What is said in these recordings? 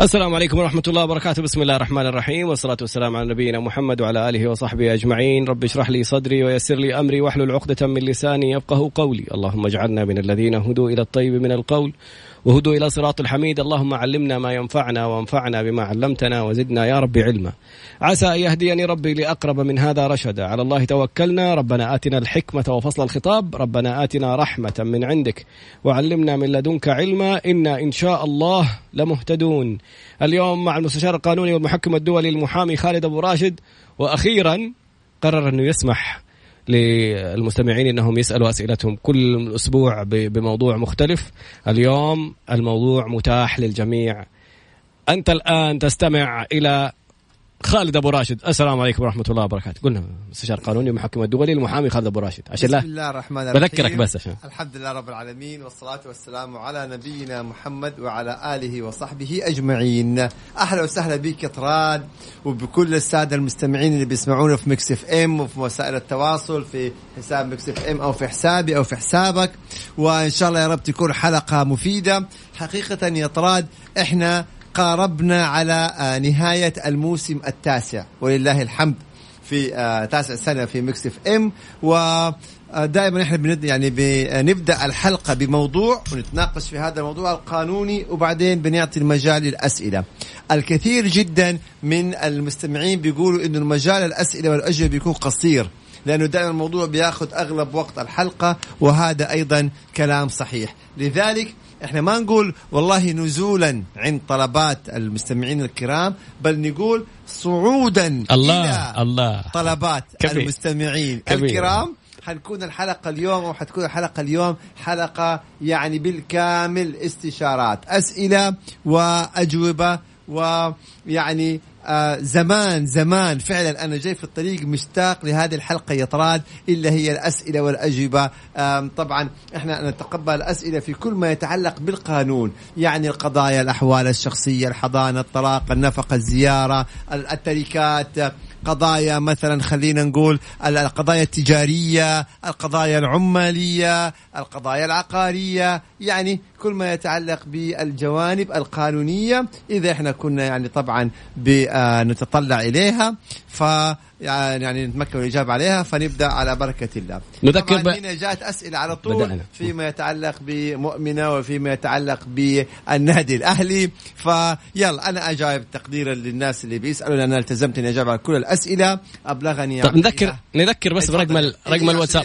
السلام عليكم ورحمة الله وبركاته. بسم الله الرحمن الرحيم. والصلاة والسلام على نبينا محمد وعلى آله وصحبه أجمعين. رب اشرح لي صدري ويسر لي أمري واحلل عقدة من لساني يفقه قولي. اللهم اجعلنا من الذين هدوا إلى الطيب من القول. وهدوا إلى صراط الحميد. اللهم علمنا ما ينفعنا وانفعنا بما علمتنا وزدنا يا رب علما. عسى أن يهديني ربي لأقرب من هذا رشدا. على الله توكلنا. ربنا آتنا الحكمة وفصل الخطاب. ربنا آتنا رحمة من عندك. وعلمنا من لدنك علما. إنا إن شاء الله لمهتدون. اليوم مع المستشار القانوني والمحكم الدولي المحامي خالد أبو راشد. وأخيرا قرر أنه يسمح. للمستمعين إنهم يسألوا أسئلتهم كل أسبوع بموضوع مختلف. اليوم الموضوع متاح للجميع. أنت الآن تستمع إلى خالد أبو راشد السلام عليكم ورحمة الله وبركاته. قلنا مستشار قانوني المحكم الدولي المحامي خالد أبو راشد. عشان بسم الله الرحمن الرحيم. بذكرك بس عشان. الحمد لله رب العالمين والصلاة والسلام على نبينا محمد وعلى آله وصحبه أجمعين. أهلا وسهلا بك يا طراد وبكل السادة المستمعين اللي بيسمعونا في مكس اف إم وفي وسائل التواصل في حساب مكس اف إم أو في حسابي أو في حسابك. وإن شاء الله يا رب تكون حلقة مفيدة. حقيقة يا طراد إحنا قاربنا على آه، نهاية الموسم التاسع. ولله الحمد في آه، تاسع سنة في ميكس اف ام. و آه، دائما إحنا بند يعني بنبدأ الحلقة بموضوع ونتناقش في هذا الموضوع القانوني وبعدين بنعطي المجال للأسئلة. الكثير جدا من المستمعين بيقولوا إنه المجال الأسئلة والأجوبة بيكون قصير لأنه دائما الموضوع بياخذ أغلب وقت الحلقة وهذا أيضا كلام صحيح، لذلك إحنا ما نقول والله نزولا عند طلبات المستمعين الكرام بل نقول صعودا الله إلى الله طلبات كبير. المستمعين كبير. الكرام حنكون الحلقة اليوم أو حتكون الحلقة اليوم حلقة يعني بالكامل استشارات أسئلة وأجوبة ويعني آه زمان زمان فعلا أنا جاي في الطريق مشتاق لهذه الحلقة يا طراد إلا هي الأسئلة والأجوبة. آه طبعا إحنا نتقبل الاسئله في كل ما يتعلق بالقانون يعني القضايا الأحوال الشخصية الحضانة الطلاق النفقة الزيارة التركات قضايا مثلا خلينا نقول القضايا التجارية القضايا العمالية القضايا العقارية يعني كل ما يتعلق بالجوانب القانونية إذا إحنا كنا يعني طبعا نتطلع إليها ف يعني نتمكن من الإجابة عليها فنبدأ على بركة الله. نذكر ب... هنا جاءت أسئلة على طول بدأنا. فيما يتعلق بمؤمنة وفيما يتعلق بالنادي الأهلي فيلا أنا أجاوب تقديرا للناس اللي بيسألوا لأن التزمت أني أجاوب على كل الأسئلة. أبلغني طب نذكر نذكر بس برقم رقم الواتساب.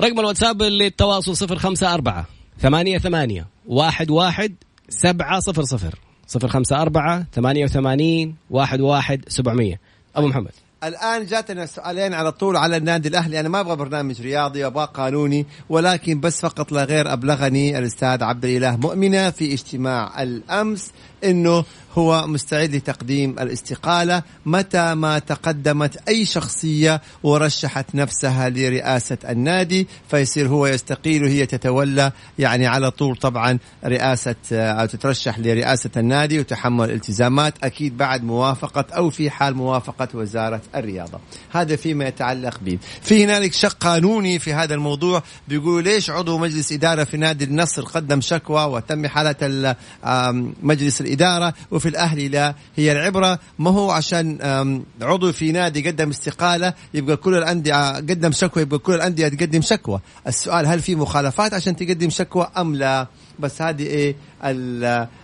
رقم الواتساب للتواصل 054 ثمانية ثمانية واحد واحد سبعة صفر صفر. صفر خمسة أربعة ثمانية وثمانين واحد واحد سبعمية. أبو محمد. الآن جاتنا سؤالين على طول على النادي الأهلي. أنا ما أبغى برنامج رياضي أبغى قانوني ولكن بس فقط لا غير أبلغني الأستاذ عبد الإله مؤمنة في اجتماع الأمس إنه هو مستعد لتقديم الاستقالة متى ما تقدمت أي شخصية ورشحت نفسها لرئاسة النادي فيصير هو يستقيل وهي تتولى يعني على طول طبعا رئاسة أو تترشح لرئاسة النادي وتحمل التزامات أكيد بعد موافقة أو في حال موافقة وزارة الرياضة. هذا فيما يتعلق به. في هنالك شق قانوني في هذا الموضوع بيقولوا ليش عضو مجلس إدارة في نادي النصر قدم شكوى وتم حالة مجلس الإدارة وفي الأهلي لا هي العبرة. ما هو عشان عضو في نادي قدم استقالة يبقى كل الأندية قدم شكوى يبقى كل الأندية تقدم شكوى. السؤال هل في مخالفات عشان تقدم شكوى أم لا؟ بس هذه إيه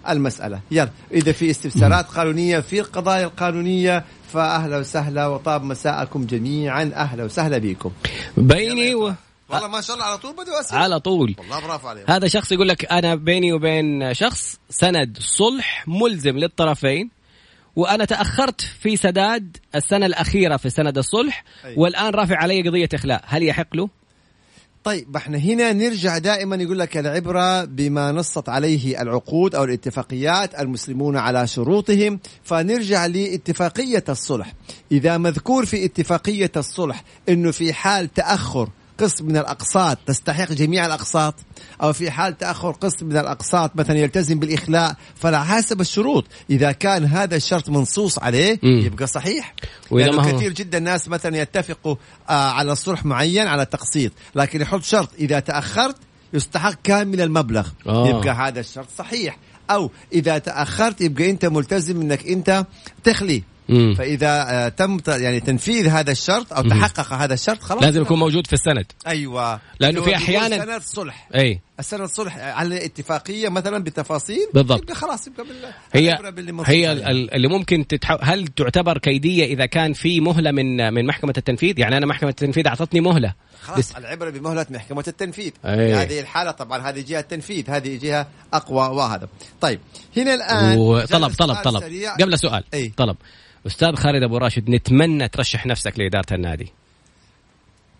المسألة. يلا إذا في استفسارات قانونية في القضايا القانونية فأهلا وسهلا وطاب مساءكم جميعا. أهلا وسهلا بكم. بيني و... والله ما شاء الله على طول بدوا اسئله على طول. والله برافو عليهم. هذا شخص يقول لك أنا بيني وبين شخص سند صلح ملزم للطرفين وأنا تأخرت في سداد السنة الأخيرة في سند الصلح أي. والآن رافع علي قضية إخلاء. هل يحق له؟ طيب إحنا هنا نرجع دائما يقول لك العبرة بما نصت عليه العقود أو الاتفاقيات المسلمون على شروطهم. فنرجع لاتفاقية الصلح. إذا مذكور في اتفاقية الصلح إنه في حال تأخر قسم من الأقساط تستحق جميع الأقساط. أو في حال تأخر قسم من الأقساط مثلا يلتزم بالإخلاء فلا حسب الشروط. إذا كان هذا الشرط منصوص عليه مم. يبقى صحيح. لأنه كثير جدا ناس مثلا يتفقوا آه على صلح معين على تقسيط. لكن يحط شرط إذا تأخرت يستحق كامل المبلغ. آه. يبقى هذا الشرط صحيح. أو إذا تأخرت يبقى أنت ملتزم إنك أنت تخلي. مم. فإذا آه، تم يعني تنفيذ هذا الشرط أو تحقق هذا الشرط خلاص. لازم يكون موجود في السند. أيوه. لأنه في أحياناً- سند صلح. أي. السند صلح على اتفاقيه مثلا بتفاصيل بالضبط. يبقى خلاص يبقى بال... هي هي. ال- اللي ممكن تتحو... هل تعتبر كيدية إذا كان في مهلة من من محكمة التنفيذ يعني أنا محكمة التنفيذ أعطتني مهلة خلاص العبرة بمهلة محكمة التنفيذ أي. في هذه الحالة طبعا هذه جهة التنفيذ هذه جهة أقوى وهذا طيب هنا الآن وطلب طلب طلب سريع. قبل سؤال أي. طلب أستاذ خالد أبو راشد نتمنى ترشح نفسك لإدارة النادي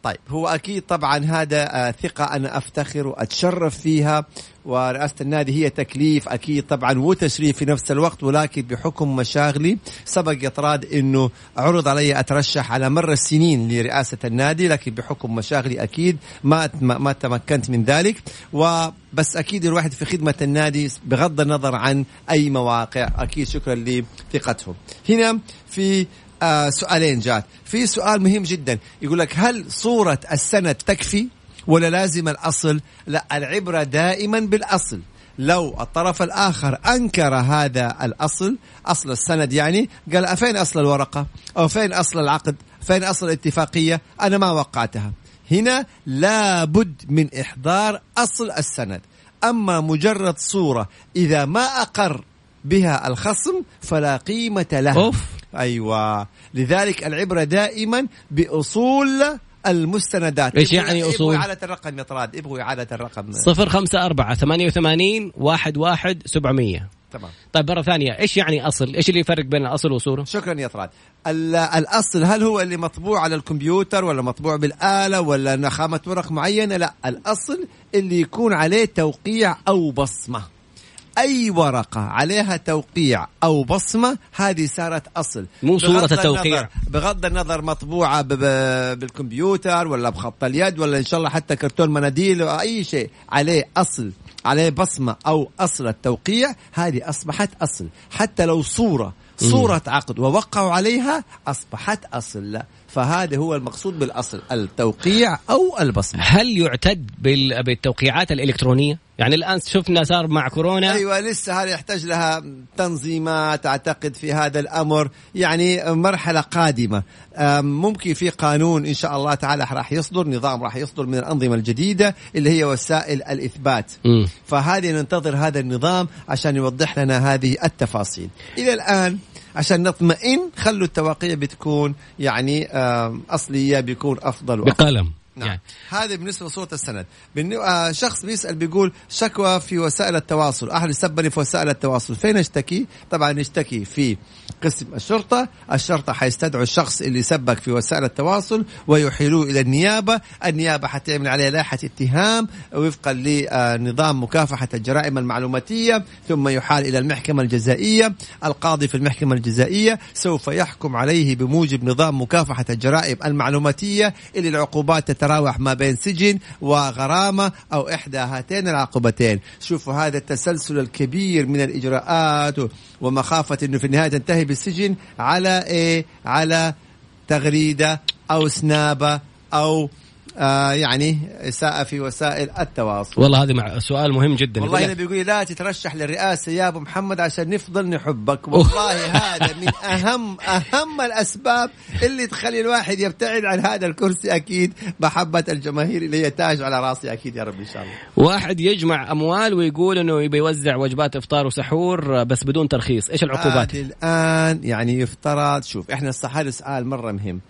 طيب هو أكيد طبعا هذا آه، ثقة أنا أفتخر وأتشرف فيها ورئاسة النادي هي تكليف أكيد طبعا وتشريف في نفس الوقت ولكن بحكم مشاغلي سبق يطراد إنه عرض علي أترشح على مر السنين لرئاسة النادي لكن بحكم مشاغلي أكيد ما ما ما تمكنت من ذلك. وبس أكيد الواحد في خدمة النادي بغض النظر عن أي مواقع أكيد شكرا لثقتهم. هنا في آه سؤالين جات في سؤال مهم جدا. يقول لك هل صورة السند تكفي ولا لازم الأصل؟ لا العبرة دائما بالأصل. لو الطرف الآخر أنكر هذا الأصل أصل السند يعني قال فين أصل الورقة؟ أو فين أصل العقد؟ فين أصل الاتفاقية؟ أنا ما وقعتها. هنا لابد من إحضار أصل السند. أما مجرد صورة إذا ما أقر بها الخصم فلا قيمة لها. أوف. أيوه. لذلك العبرة دائما بأصول المستندات. يبغوا- يعني يبغوا أصول؟ إعادة الرقم يا طراد. يبغوا إعادة الرقم. صفر خمسة أربعة ثمانية وثمانين واحد واحد سبعمية. تمام. طيب مرة ثانية إيش يعني أصل؟ إيش اللي يفرق بين الأصل وصورة شكرا يا طراد. ال- الأصل هل هو اللي مطبوع على الكمبيوتر ولا مطبوع بالآلة ولا نخامة ورق معينة؟ لا الأصل اللي يكون عليه توقيع أو بصمة. أي ورقة عليها توقيع أو بصمة هذه صارت أصل. مو بغض التوقيع. النظر بغض النظر مطبوعة بالكمبيوتر ولا بخط اليد ولا إن شاء الله حتى كرتون مناديل أو أي شيء. عليه أصل عليه بصمة أو أصل التوقيع هذه أصبحت أصل. حتى لو صورة صورة عقد ووقعوا عليها أصبحت أصل. فهذا هو المقصود بالأصل التوقيع أو البصمة. هل يعتد بال- بالتوقيعات الإلكترونية؟ يعني الآن شفنا صار مع كورونا. أيوه لسه هذا يحتاج لها تنظيمات أعتقد في هذا الأمر يعني مرحلة قادمة. ممكن في قانون إن شاء الله تعالى راح يصدر نظام راح يصدر من الأنظمة الجديدة اللي هي وسائل الإثبات. مم. فهذه ننتظر هذا النظام عشان يوضح لنا هذه التفاصيل. إلى الآن عشان نطمئن خلوا التواقيع بتكون يعني أصلية بيكون أفضل وافضل بقلم. نعم. يعني. هذا بالنسبة لصورة السند. بالن... آه شخص بيسأل بيقول شكوى في وسائل التواصل. احد سبني في وسائل التواصل. فين اشتكي طبعا نشتكي في قسم الشرطة. الشرطة حيستدعوا الشخص اللي سبك في وسائل التواصل ويحيلوه إلى النيابة. النيابة حتعمل عليه لائحة اتهام وفقا لنظام مكافحة الجرائم المعلوماتية ثم يحال إلى المحكمة الجزائية. القاضي في المحكمة الجزائية سوف يحكم عليه بموجب نظام مكافحة الجرائم المعلوماتية اللي العقوبات تتراوح ما بين سجن وغرامة أو إحدى هاتين العقوبتين. شوفوا هذا التسلسل الكبير من الإجراءات و- ومخافة إنه في النهاية تنتهي بالسجن على إيه؟ على تغريدة أو سنابة أو آه يعني اساءه في وسائل التواصل. والله هذا مع سؤال مهم جدا. والله هنا بيقول لا تترشح للرئاسة يا أبو محمد عشان نفضل نحبك. والله هذا من اهم أهم الأسباب اللي تخلي الواحد يبتعد عن هذا الكرسي أكيد محبة الجماهير اللي هي تاج على راسي أكيد يا رب إن شاء الله. واحد يجمع أموال ويقول إنه يبي يوزع وجبات إفطار وسحور بس بدون ترخيص. إيش العقوبات؟ هذه الآن يعني يفترض شوف إحنا الصح هذا سؤال مرة مهم.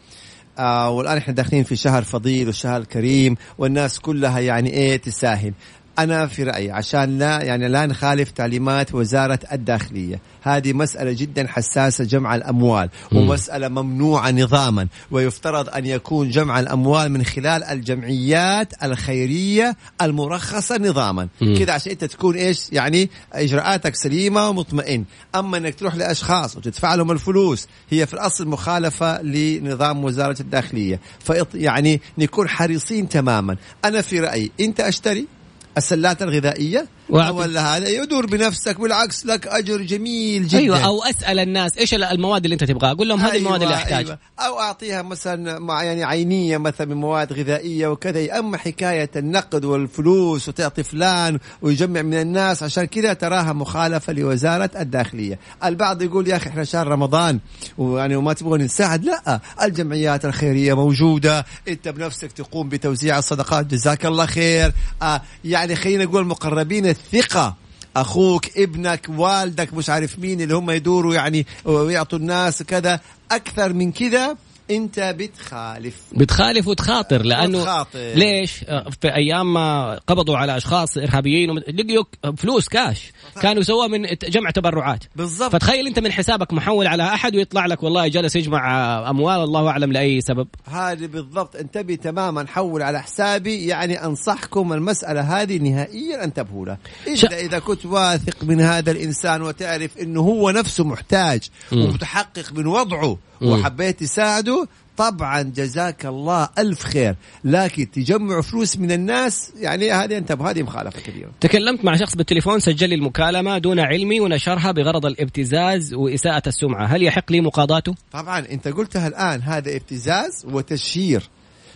آه والآن إحنا داخلين في شهر فضيل وشهر كريم والناس كلها يعني إيه تساهم أنا في رأيي عشان لا يعني لا نخالف تعليمات وزارة الداخلية. هذه مسألة جدا حساسة جمع الأموال. ومسألة ممنوعة نظاما. ويفترض أن يكون جمع الأموال من خلال الجمعيات الخيرية المرخصة نظاما. كذا عشان أنت تكون إيش؟ يعني إجراءاتك سليمة ومطمئن. أما إنك تروح لأشخاص وتدفع لهم الفلوس هي في الأصل مخالفة لنظام وزارة الداخلية. فإط يعني نكون حريصين تماما. أنا في رأيي أنت أشتري؟ السلات الغذائية ولا هذا يدور بنفسك بالعكس لك أجر جميل جدا. أيوه أو أسأل الناس إيش المواد اللي أنت تبغاها. أقول لهم هذه أيوة المواد اللي احتاجها أيوة. أو أعطيها مثلا مع يعني عينية مثلا من مواد غذائية وكذا. أما حكاية النقد والفلوس وتعطي فلان ويجمع من الناس عشان كذا تراها مخالفة لوزارة الداخلية. البعض يقول يا أخي إحنا شهر رمضان ويعني وما تبغون نساعد. لا الجمعيات الخيرية موجودة. أنت بنفسك تقوم بتوزيع الصدقات. جزاك الله خير. آه يعني خلينا نقول مقربين الثقة. أخوك ابنك والدك مش عارف مين اللي هم يدوروا يعني ويعطوا الناس كذا. أكثر من كذا انت بتخالف. بتخالف وتخاطر لأنه بتخاطر. ليش؟ آه، في أيام ما قبضوا على أشخاص إرهابيين لقيوا فلوس كاش كانوا يسووها من جمع تبرعات. بالضبط. فتخيل أنت من حسابك محول على أحد ويطلع لك والله جلس يجمع أموال الله أعلم لأي سبب. هذه بالضبط. انتبه تماما حول على حسابي يعني أنصحكم المسألة هذه نهائيا انتبهوا لها الا ش... اذا كنت واثق من هذا الإنسان وتعرف إنه هو نفسه محتاج ومتحقق من وضعه وحبيت تساعده طبعا جزاك الله ألف خير. لكن تجمع فلوس من الناس يعني هذه أنت هذه مخالفة كبيرة تكلمت مع شخص بالتليفون سجل لي المكالمة دون علمي ونشرها بغرض الابتزاز وإساءة السمعة. هل يحق لي مقاضاته؟ طبعا أنت قلتها الآن هذا ابتزاز وتشهير.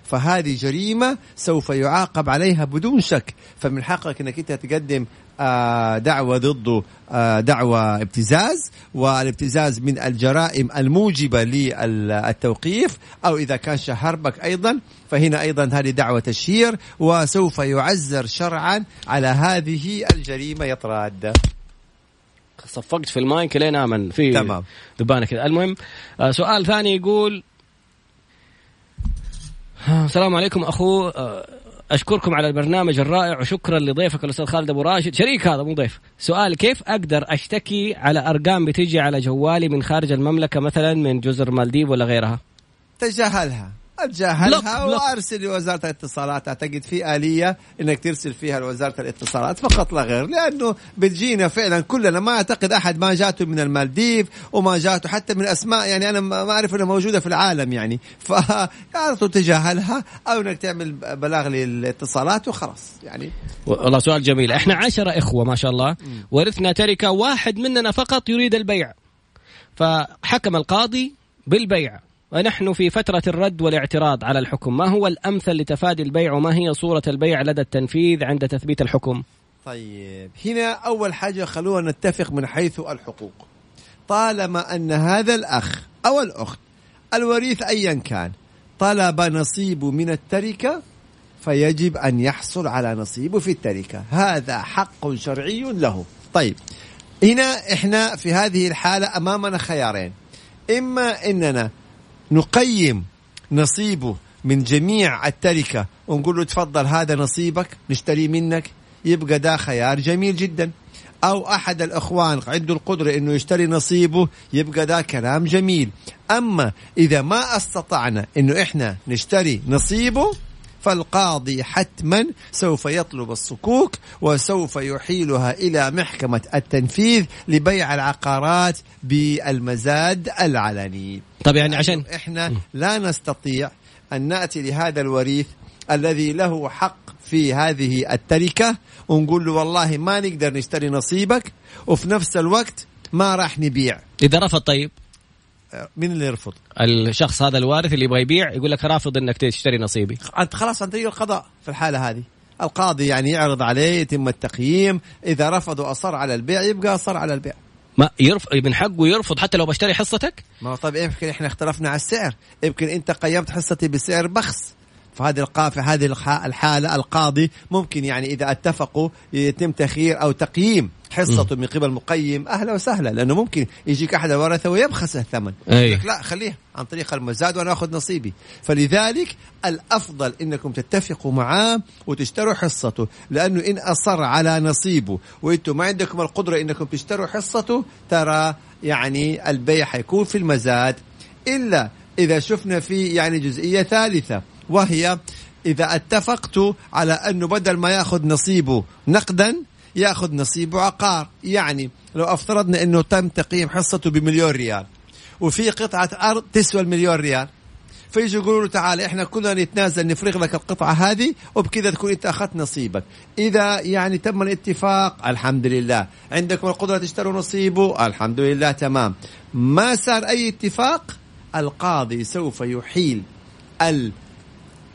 فهذه جريمة سوف يعاقب عليها بدون شك. فمن حقك أنك أنت تقدم دعوة ضده آه، دعوة ابتزاز والابتزاز من الجرائم الموجبة للتوقيف أو إذا كان شهر بك أيضا فهنا أيضا هذه دعوة تشهير وسوف يعزر شرعا على هذه الجريمة. يطراد صفقت في المايك لين آمن. في تمام. دبانه كذا المهم آه، سؤال ثاني يقول السلام عليكم أخو أشكركم على البرنامج الرائع وشكرا لضيفك الأستاذ خالد أبو راشد. شريك هذا مو ضيف. سؤال كيف أقدر أشتكي على أرقام بتجي على جوالي من خارج المملكة مثلا من جزر مالديف ولا غيرها؟ تجاهلها. اتجاهلها وأرسل لوزارة الاتصالات. أعتقد في آلية إنك ترسل فيها لوزارة الاتصالات فقط لا غير لأنه بتجينا فعلا كلنا. ما أعتقد أحد ما جاته من المالديف وما جاته حتى من أسماء يعني أنا ما أعرف إنها موجودة في العالم يعني. ف تجاهلها أو إنك تعمل بلاغ للاتصالات وخلاص يعني. والله سؤال جميل. إحنا عشرة إخوة ما شاء الله ورثنا تركة واحد مننا فقط يريد البيع. فحكم القاضي بالبيع. ونحن في فترة الرد والاعتراض على الحكم. ما هو الأمثل لتفادي البيع وما هي صورة البيع لدى التنفيذ عند تثبيت الحكم؟ طيب هنا أول حاجة خلونا نتفق من حيث الحقوق. طالما أن هذا الأخ أو الأخت الوريث أيا كان طلب نصيبه من التركة فيجب أن يحصل على نصيبه في التركة. هذا حق شرعي له. طيب هنا إحنا في هذه الحالة أمامنا خيارين. إما أننا نقيم نصيبه من جميع التركة. ونقول له تفضل هذا نصيبك نشتري منك. يبقى ده خيار جميل جدا. أو أحد الأخوان عنده القدرة أنه يشتري نصيبه يبقى ده كلام جميل. أما إذا ما أستطعنا أنه إحنا نشتري نصيبه فالقاضي حتما سوف يطلب الصكوك وسوف يحيلها إلى محكمة التنفيذ لبيع العقارات بالمزاد العلني. طب يعني عشان إحنا لا نستطيع أن نأتي لهذا الوريث الذي له حق في هذه التركة ونقول له والله ما نقدر نشتري نصيبك وفي نفس الوقت ما راح نبيع. إذا رفض طيب؟ مين اللي يرفض؟ الشخص هذا الوارث اللي يبغى يبيع يقول لك رافض إنك تشتري نصيبي. أنت خلاص طريق القضاء في الحالة هذه. القاضي يعني يعرض عليه يتم التقييم. إذا رفض وأصر على البيع يبقى أصر على البيع. ما يرفض من حقه يرفض حتى لو بشتري حصتك؟ ما طيب يمكن إحنا اختلفنا على السعر. يمكن أنت قيمت حصتي بسعر بخس. فهذه القافة هذه الحالة القاضي ممكن يعني إذا اتفقوا يتم تخيير أو تقييم حصته من قبل مقيم أهلا وسهلا لأنه ممكن يجيك أحد الورثة ويبخس الثمن. أي. لا خليه عن طريق المزاد وأنا آخذ نصيبي. فلذلك الأفضل إنكم تتفقوا معاه وتشتروا حصته لأنه إن أصر على نصيبه وإنتم ما عندكم القدرة إنكم تشتروا حصته ترى يعني البيع حيكون في المزاد. إلا إذا شفنا في يعني جزئية ثالثة. وهي إذا اتفقت على انه بدل ما يأخذ نصيبه نقدا يأخذ نصيبه عقار. يعني لو أفترضنا أنه تم تقييم حصته بمليون ريال وفي قطعة أرض تسوى المليون ريال فيجوا يقولوا له تعال إحنا كلنا نتنازل نفرغ لك القطعة هذه وبكذا تكون أنت أخذت نصيبك. إذا يعني تم الاتفاق الحمد لله. عندكم القدرة تشتروا نصيبه الحمد لله تمام. ما صار أي اتفاق؟ القاضي سوف يحيل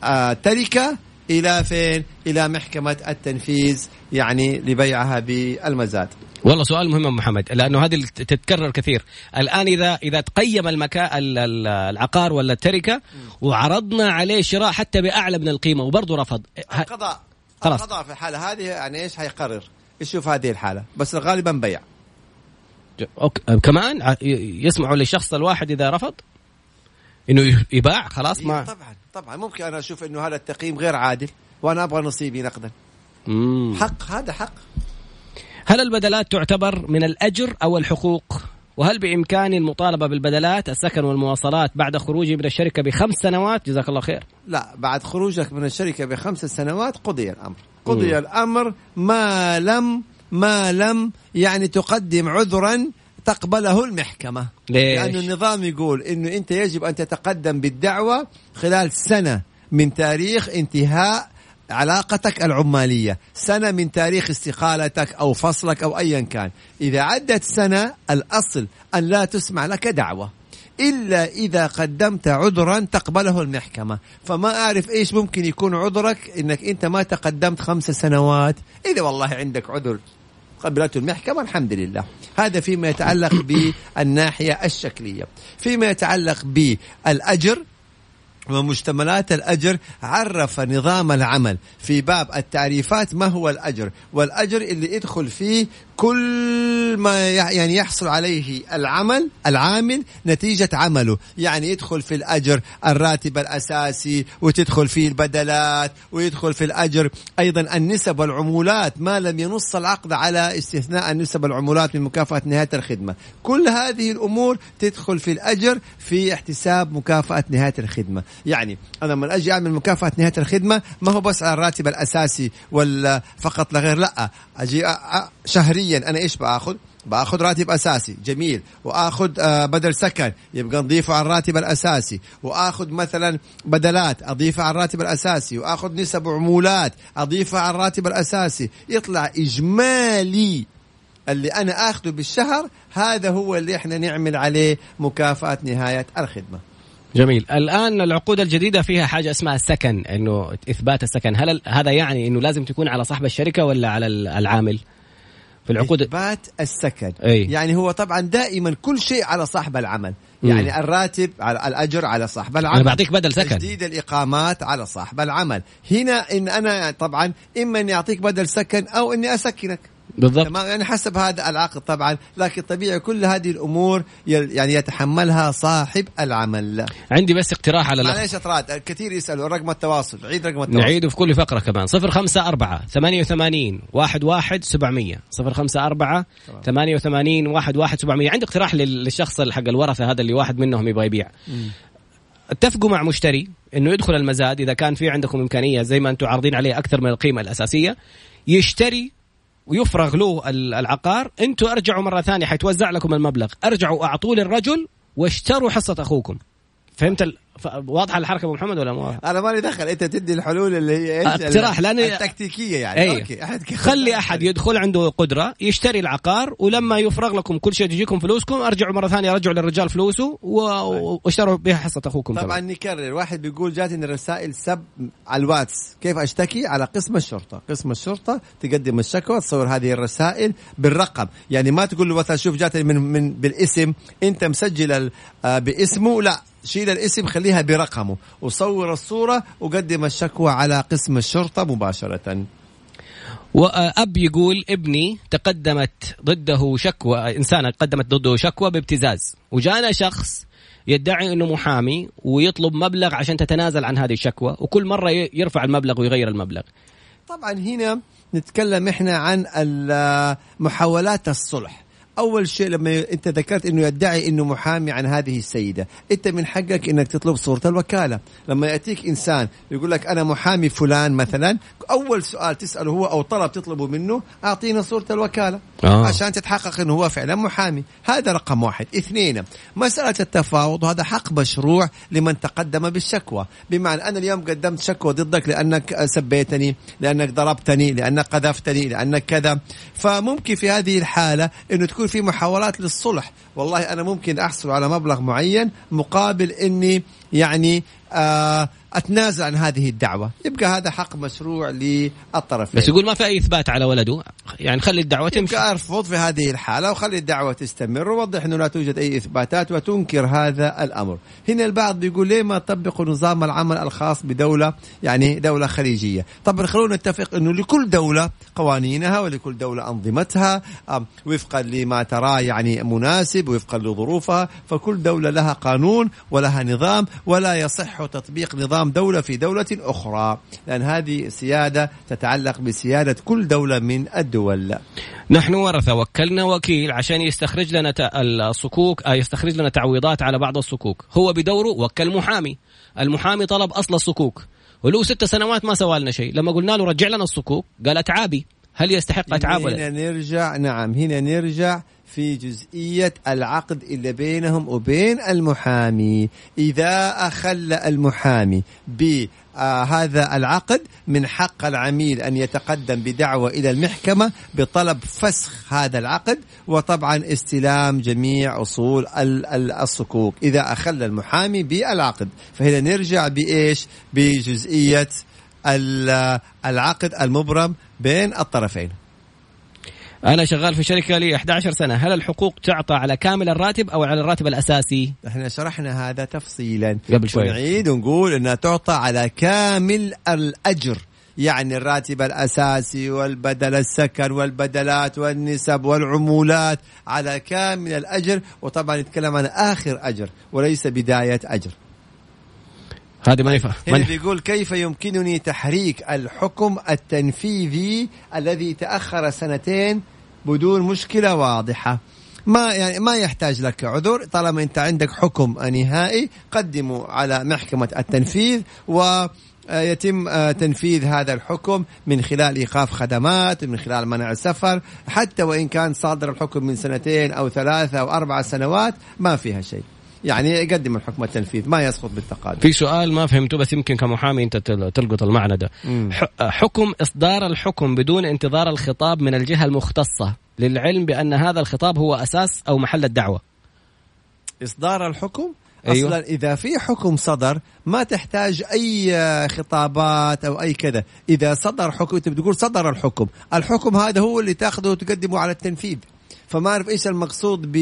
التركه إلى فين؟ إلى محكمة التنفيذ يعني لبيعها بالمزاد. والله سؤال مهم محمد لأنه هذه تتكرر كثير. الآن إذا إذا تقيم المكان العقار ولا التركة وعرضنا عليه شراء حتى بأعلى من القيمة وبرضه رفض. القضاء خلاص. القضاء في الحالة هذه يعني إيش حيقرر يشوف هذه الحالة بس غالبا بيع. أوكي. كمان يسمعوا للشخص الواحد إذا رفض؟ إنه يباع؟ خلاص ما طبعا. طبعا ممكن أنا أشوف إنه هذا التقييم غير عادل وأنا أبغى نصيبي نقدا حق هذا حق هل البدلات تعتبر من الأجر أو الحقوق؟ وهل بامكاني المطالبة بالبدلات السكن والمواصلات بعد خروجي من الشركة بخمس سنوات؟ جزاك الله خير. لا بعد خروجك من الشركة بخمس سنوات قضي الأمر، قضي مم. الأمر ما لم ما لم يعني تقدم عذرا تقبله المحكمة. ليش؟ لأن النظام يقول أنه أنت يجب أن تتقدم بالدعوة خلال سنة من تاريخ انتهاء علاقتك العمالية. سنة من تاريخ استقالتك أو فصلك أو أيا كان. إذا عدت سنة الأصل أن لا تسمع لك دعوة. إلا إذا قدمت عذرا تقبله المحكمة. فما أعرف إيش ممكن يكون عذرك إنك أنت ما تقدمت خمس سنوات. إذا والله عندك عذر. قبلته المحكمة الحمد لله. هذا فيما يتعلق بالناحية الشكلية. فيما يتعلق بالأجر ومشتملات الأجر عرف نظام العمل. في باب التعريفات ما هو الأجر؟ والأجر اللي يدخل فيه كل ما يعني يحصل عليه العمل العامل نتيجة عمله. يعني يدخل في الأجر الراتب الأساسي وتدخل فيه البدلات ويدخل في الأجر أيضا النسب والعمولات. ما لم ينص العقد على استثناء النسب والعمولات من مكافأة نهاية الخدمة. كل هذه الأمور تدخل في الأجر في احتساب مكافأة نهاية الخدمة. يعني أنا لما أجي أعمل مكافأة نهاية الخدمة ما هو بس على الراتب الأساسي ولا فقط لغير لا أجي شهريا أنا إيش بأخذ؟ بآخذ راتب أساسي جميل. وآخذ آه، بدل سكن يبقى نضيفه على الراتب الأساسي. وآخذ مثلا بدلات اضيفها على الراتب الأساسي. وآخذ نسب عمولات اضيفها على الراتب الأساسي. يطلع إجمالي اللي أنا آخذه بالشهر هذا هو اللي إحنا نعمل عليه مكافأة نهاية الخدمة. جميل. الآن العقود الجديدة فيها حاجة اسمها السكن إنه إثبات السكن. هل هذا يعني إنه لازم تكون على صاحب الشركة ولا على العامل؟ في العقود إثبات السكن. أي. يعني هو طبعا دائما كل شيء على صاحب العمل. يعني مم. الراتب على الأجر على صاحب العمل. أنا بعطيك بدل سكن. تجديد الإقامات على صاحب العمل. هنا إن أنا طبعا إما إني أعطيك بدل سكن أو إني أسكنك. بالضبط. تمام؟ يعني حسب هذا العقد طبعا لكن طبيعي كل هذه الأمور يعني يتحملها صاحب العمل. عندي بس اقتراح على معليش اطراد كثير يسألوا رقم التواصل عيد رقم التواصل. نعيده في كل فقرة كمان. 054 88 11 700 054 88 11 700 عندي اقتراح للشخص حق الورثة هذا اللي واحد منهم يبغى يبيع. اتفقوا مع مشتري إنه يدخل المزاد إذا كان في عندكم إمكانية زي ما أنتم عارضين عليه أكثر من القيمة الأساسية يشتري ويفرغ له العقار أنتم ارجعوا مرة ثانية حيتوزع لكم المبلغ ارجعوا اعطوه للرجل واشتروا حصة أخوكم فهمت. واضحه الحركة أبو محمد ولا مو أنا مالي دخل. أنت تدي الحلول اللي هي إيش؟ اقتراح لأن التكتيكية يعني. أيه. أوكي أحد خلي أحد يدخل عنده قدرة يشتري العقار ولما يفرغ لكم كل شيء تجيكم فلوسكم أرجعوا مرة ثانية رجعوا للرجال فلوسه و... واشتروا بها حصة أخوكم طبعا. نكرر. واحد بيقول جاتني الرسائل سب على الواتس. كيف أشتكي؟ على قسم الشرطة. قسم الشرطة تقدم الشكوى تصور هذه الرسائل بالرقم. يعني ما تقول له مثلا شوف جاتني من من بالاسم أنت مسجل آه، باسمه. لا. شيل الاسم خليها برقمه. وصور الصورة وقدم الشكوى على قسم الشرطة مباشرة. وأب يقول ابني تقدمت ضده شكوى إنسانة قدمت ضده شكوى بابتزاز. وجانا شخص يدعي إنه محامي ويطلب مبلغ عشان تتنازل عن هذه الشكوى وكل مرة يرفع المبلغ ويغير المبلغ. طبعا هنا نتكلم إحنا عن محاولات الصلح. أول شيء لما أنت ذكرت إنه يدعي إنه محامي عن هذه السيدة أنت من حقك إنك تطلب صورة الوكالة. لما يأتيك إنسان يقول لك أنا محامي فلان مثلا أول سؤال تسأله هو أو طلب تطلبه منه أعطينا صورة الوكالة. آه. عشان تتحقق إنه هو فعلا محامي. هذا رقم واحد. اثنين مسألة التفاوض وهذا حق مشروع لمن تقدم بالشكوى. بمعنى أنا اليوم قدمت شكوى ضدك لأنك سبيتني لأنك ضربتني لأنك قذفتني لأنك كذا. فممكن في هذه الحالة إنه تكون في محاولات للصلح. والله أنا ممكن أحصل على مبلغ معين مقابل إني يعني آه أتنازل عن هذه الدعوة. يبقى هذا حق مشروع للطرفين. بس يقول ما في أي إثبات على ولده. يعني خلي الدعوة تمشي. يبقى ارفض في هذه الحالة وخلي الدعوة تستمر. ووضح إنه لا توجد أي إثباتات وتنكر هذا الأمر. هنا البعض بيقول ليه ما طبقوا نظام العمل الخاص بدولة يعني دولة خليجية؟ طبعا خلونا نتفق إنه لكل دولة قوانينها ولكل دولة أنظمتها وفقا لما تراه يعني مناسب وفقا لظروفها. فكل دولة لها قانون ولها نظام ولا يصح تطبيق نظام نظام دولة في دولة أخرى. لأن هذه سيادة تتعلق بسيادة كل دولة من الدول. نحن ورثة وكلنا وكيل عشان يستخرج لنا الصكوك آه، يستخرج لنا تعويضات على بعض الصكوك. هو بدوره وكل محامي. المحامي طلب أصل الصكوك. وله ست سنوات ما سوى لنا شيء. لما قلنا له رجع لنا الصكوك قال أتعابي هل يستحق أتعاب ولا هنا نرجع نعم هنا نرجع في جزئية العقد اللي بينهم وبين المحامي. إذا أخل المحامي ب آه هذا العقد من حق العميل أن يتقدم بدعوة إلى المحكمة بطلب فسخ هذا العقد وطبعا استلام جميع أصول الصكوك. إذا أخل المحامي بالعقد فهنا نرجع بإيش؟ بجزئية العقد المبرم بين الطرفين. أنا شغال في شركة لي 11 سنة. هل الحقوق تعطى على كامل الراتب أو على الراتب الأساسي؟ إحنا شرحنا هذا تفصيلا. قبل شوي. ونعيد ونقول إنها تعطى على كامل الأجر. يعني الراتب الأساسي والبدل السكن والبدلات والنسب والعمولات على كامل الأجر. وطبعا نتكلم عن آخر أجر وليس بداية أجر. هذه ما يفهم هنا بيقول كيف يمكنني تحريك الحكم التنفيذي الذي تأخر سنتين بدون مشكلة واضحة؟ ما يعني ما يحتاج لك عذر طالما أنت عندك حكم نهائي قدمه على محكمة التنفيذ و يتم تنفيذ هذا الحكم من خلال إيقاف خدمات من خلال منع السفر حتى وإن كان صادر الحكم من سنتين أو ثلاثة أو أربع سنوات ما فيها شيء. يعني يقدم الحكم التنفيذ ما يسقط بالتقادم في سؤال ما فهمته بس يمكن كمحامي انت تلقط المعنى ده. حكم إصدار الحكم بدون انتظار الخطاب من الجهة المختصة للعلم بأن هذا الخطاب هو أساس أو محل الدعوة. إصدار الحكم؟ أيوة. أصلا إذا في حكم صدر ما تحتاج أي خطابات أو أي كذا. إذا صدر حكم أنت بتقول صدر الحكم. الحكم هذا هو اللي تاخذه وتقدمه على التنفيذ. فما أعرف إيش المقصود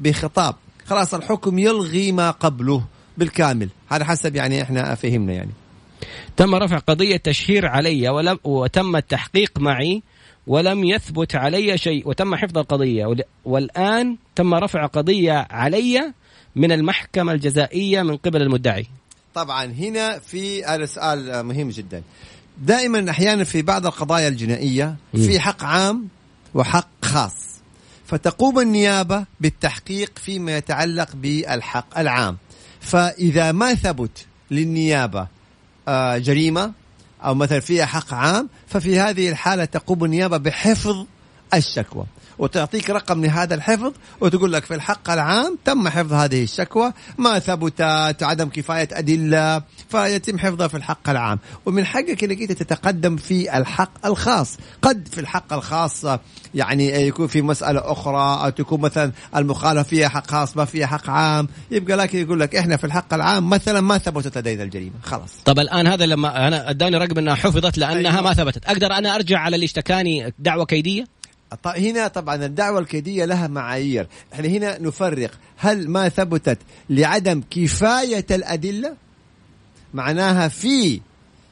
بخطاب. خلاص الحكم يلغي ما قبله بالكامل. هذا حسب يعني إحنا فهمنا يعني. تم رفع قضية تشهير علي ولم وتم التحقيق معي ولم يثبت علي شيء وتم حفظ القضية. والآن تم رفع قضية علي من المحكمة الجزائية من قبل المدعي. طبعا هنا في هذا سؤال مهم جدا. دائما أحيانا في بعض القضايا الجنائية في حق عام وحق خاص. فتقوم النيابة بالتحقيق فيما يتعلق بالحق العام. فإذا ما ثبت للنيابة آه، جريمة أو مثلا فيها حق عام ففي هذه الحالة تقوم النيابة بحفظ الشكوى. وتعطيك رقم لهذا الحفظ وتقول لك في الحق العام تم حفظ هذه الشكوى ما ثبتت عدم كفاية أدلة فيتم حفظها في الحق العام. ومن حقك إنك أنت تتقدم في الحق الخاص. قد في الحق الخاص يعني يكون في مسألة أخرى أو تكون مثلا المخالفة فيها حق خاص ما فيها حق عام. يبقى لكن يقول لك إحنا في الحق العام مثلا ما ثبتت لدينا الجريمة. خلاص. طب الآن هذا لما أنا أداني رقم أنها حفظت لأنها أيوة. ما ثبتت. أقدر أنا أرجع على اللي اشتكاني دعوة كيدية؟ هنا طبعا الدعوة الكيدية لها معايير. إحنا هنا نفرق هل ما ثبتت لعدم كفاية الأدلة؟ معناها في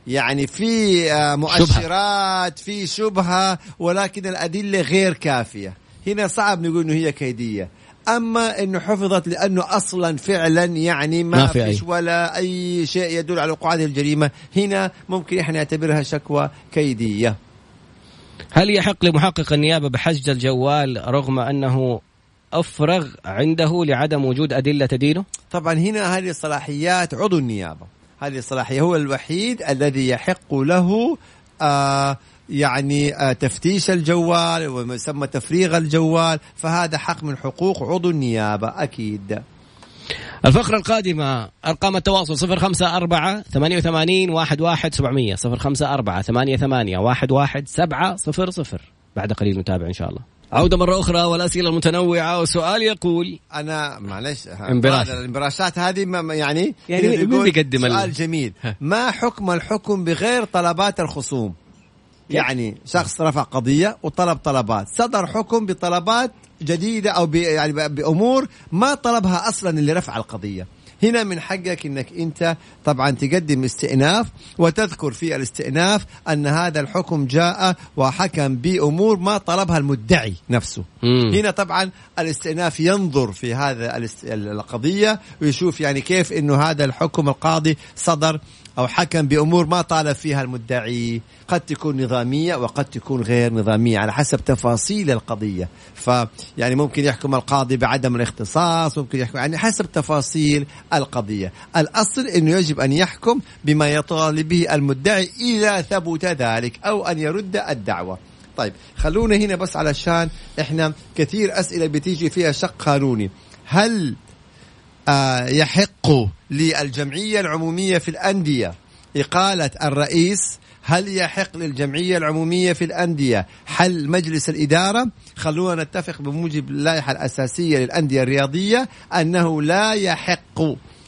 يعني في آه، مؤشرات في شبهة ولكن الأدلة غير كافية. هنا صعب نقول إنه هي كيدية. أما إنه حفظت لأنه أصلا فعلا يعني ما, ما في فيش ولا أي شيء يدل على وقوع هذه الجريمة. هنا ممكن إحنا نعتبرها شكوى كيدية. هل يحق لمحقق النيابة بحجز الجوال رغم أنه أفرغ عنده لعدم وجود أدلة تدينه؟ طبعا هنا هذه صلاحيات عضو النيابة. هذه الصلاحية هو الوحيد الذي يحق له آه يعني آه تفتيش الجوال وما يسمى تفريغ الجوال فهذا حق من حقوق عضو النيابة أكيد. الفقرة القادمة أرقام التواصل صفر خمسة أربعة ثمانية وثمانين واحد واحد سبعمية صفر خمسة أربعة ثمانية ثمانية واحد واحد سبعة صفر صفر. بعد قليل نتابع إن شاء الله. عودة مرة أخرى والأسئلة المتنوعة وسؤال يقول أنا معلش انبراش. الانبراشات هذه ما- يعني يعني مين بيقدم ال- سؤال جميل. ما حكم الحكم بغير طلبات الخصوم؟ يعني شخص رفع قضية وطلب طلبات. صدر حكم بطلبات جديدة أو ب- يعني ب- بأمور ما طلبها أصلا اللي رفع القضية هنا من حقك إنك أنت طبعا تقدم استئناف وتذكر في الاستئناف أن هذا الحكم جاء وحكم بأمور ما طلبها المدعي نفسه مم. هنا طبعا الاستئناف ينظر في هذا القضية ويشوف يعني كيف إنه هذا الحكم القاضي صدر أو حكم بأمور ما طالب فيها المدعي. قد تكون نظامية وقد تكون غير نظامية على حسب تفاصيل القضية. فيعني ممكن يحكم القاضي بعدم الاختصاص ممكن يحكم يعني حسب تفاصيل القضية. الأصل إنه يجب أن يحكم بما يطالب به المدعي إذا ثبت ذلك أو أن يرد الدعوة. طيب خلونا هنا بس علشان إحنا كثير أسئلة بتيجي فيها شق قانوني. هل يحق للجمعية العمومية في الأندية. إقالة الرئيس هل يحق للجمعية العمومية في الأندية حل مجلس الإدارة؟ خلونا نتفق بموجب اللائحة الأساسية للأندية الرياضية أنه لا يحق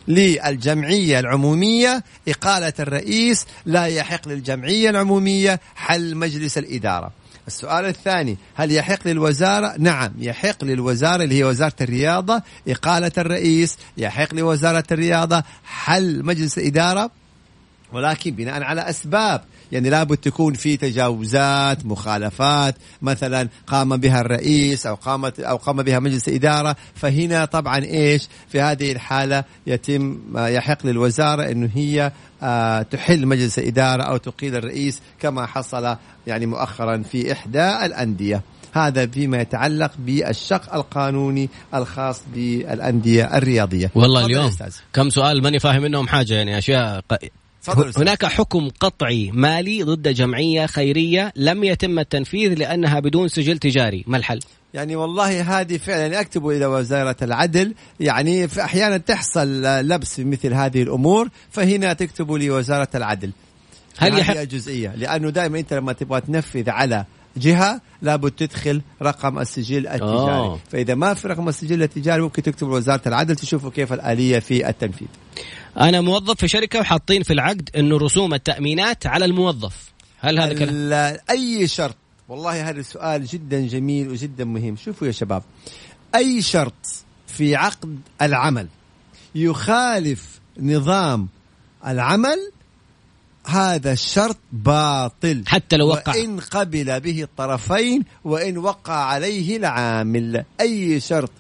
للجمعية العمومية إقالة الرئيس لا يحق للجمعية العمومية حل مجلس الإدارة. السؤال الثاني هل يحق للوزارة؟ نعم يحق للوزارة اللي هي وزارة الرياضة إقالة الرئيس يحق لوزارة الرياضة حل مجلس الإدارة ولكن بناء على أسباب يعني لابد تكون في تجاوزات مخالفات مثلا قام بها الرئيس أو قامت أو قام بها مجلس إدارة فهنا طبعا إيش في هذه الحالة يتم يحق للوزارة إنه هي آه، تحل مجلس إدارة أو تقيل الرئيس كما حصل يعني مؤخرا في إحدى الأندية هذا فيما يتعلق بالشق القانوني الخاص بالأندية الرياضية والله اليوم. كم سؤال ماني فاهم منهم حاجة يعني أستاذ. هناك حكم قطعي مالي ضد جمعية خيرية لم يتم التنفيذ لأنها بدون سجل تجاري. ما الحل؟ يعني والله هذه فعلا يعني اكتبوا إلى وزارة العدل يعني في أحيانا تحصل لبس في مثل هذه الأمور فهنا تكتبوا لوزاره العدل. هل هل يحق- هذه الجزئيه لأنه دائما أنت لما تبغى تنفذ على جهة لابد تدخل رقم السجل التجاري. آه. فإذا ما في رقم السجل التجاري ممكن تكتب لوزارة العدل تشوفوا كيف الآلية في التنفيذ. أنا موظف في شركة وحاطين في العقد أنه رسوم التأمينات على الموظف. هل هذا كلام؟ أي شرط. والله هذا السؤال جدا جميل وجدا مهم. شوفوا يا شباب. أي شرط في عقد العمل يخالف نظام العمل هذا الشرط باطل. حتى لو وقع. وإن قبل به الطرفين وإن وقع عليه العامل. أي شرط.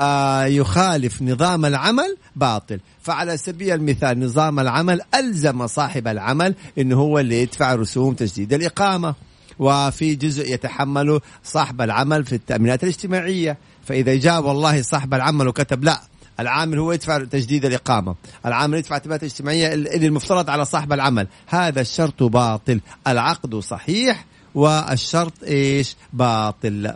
آه يخالف نظام العمل باطل. فعلى سبيل المثال نظام العمل ألزم صاحب العمل أنه هو اللي يدفع رسوم تجديد الإقامة. وفي جزء يتحمله صاحب العمل في التأمينات الاجتماعية. فإذا جاء والله صاحب العمل وكتب لا العامل هو يدفع تجديد الإقامة. العامل يدفع التأمينات الاجتماعية اللي المفترض على صاحب العمل. هذا الشرط باطل. العقد صحيح والشرط إيش؟ باطل.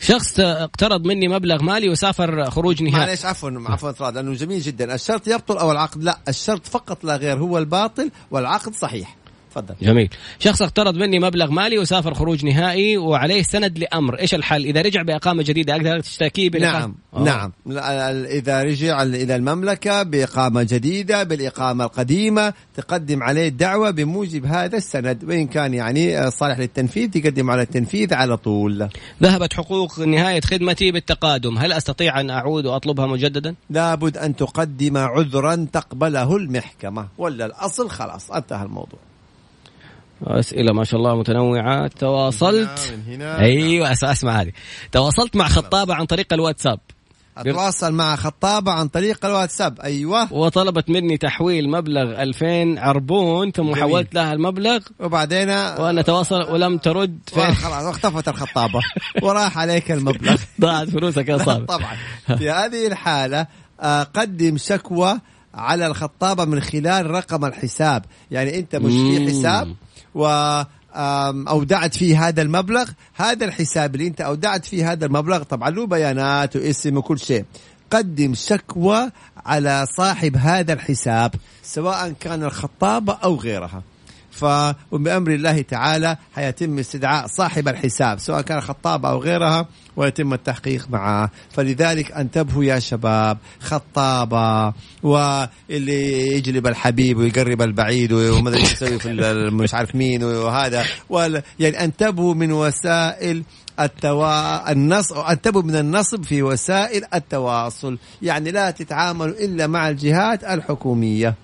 شخص اقترض مني مبلغ مالي وسافر خروج نهائي. معليش عفوا عفوا لأنه جميل جدا. الشرط يبطل أو العقد؟ لا الشرط فقط لا غير هو الباطل والعقد صحيح. تفضل. جميل. شخص اقترض مني مبلغ مالي وسافر خروج نهائي وعليه سند لأمر. إيش الحل؟ إذا رجع بإقامة جديدة أقدر تشتكيه نعم. نعم. إذا رجع ال- إلى المملكة بإقامة جديدة بالإقامة القديمة تقدم عليه الدعوة بموجب هذا السند. وإن كان يعني صالح للتنفيذ تقدم على التنفيذ على طول. ذهبت حقوق نهاية خدمتي بالتقادم. هل أستطيع أن أعود وأطلبها مجددا؟ لابد أن تقدم عذرا تقبله المحكمة. ولا الأصل؟ خلاص انتهى الموضوع. أسئلة ما شاء الله متنوعة. تواصلت. من هنا. أيوة أس- أسمع هذه. تواصلت مع خطابة عن طريق الواتساب. أتواصل مع خطابة عن طريق الواتساب. أيوه. وطلبت مني تحويل مبلغ 2000 عربون ثم. حولت لها المبلغ. وبعدين؟ وأنا تواصل ولم ترد. خلاص واختفت الخطابة. وراح عليك المبلغ. ضاعت فلوسك يا صاحبي. طبعا. في هذه الحالة آه، قدم شكوى على الخطابة من خلال رقم الحساب. يعني أنت مش في. حساب و آم، أودعت فيه هذا المبلغ هذا الحساب اللي أنت أودعت فيه هذا المبلغ طبعا له بيانات واسم وكل شيء. قدم شكوى على صاحب هذا الحساب سواء كان الخطابة أو غيرها. فبأمر الله تعالى حيتم استدعاء صاحب الحساب سواء كان خطابة أو غيرها ويتم التحقيق معه. فلذلك انتبهوا يا شباب خطابة واللي يجلب الحبيب ويقرب البعيد وما أدري يسوي في مش عارف مين وهذا. يعني انتبهوا من وسائل التوا... النصب انتبهوا من النصب في وسائل التواصل. يعني لا تتعاملوا إلا مع الجهات الحكومية.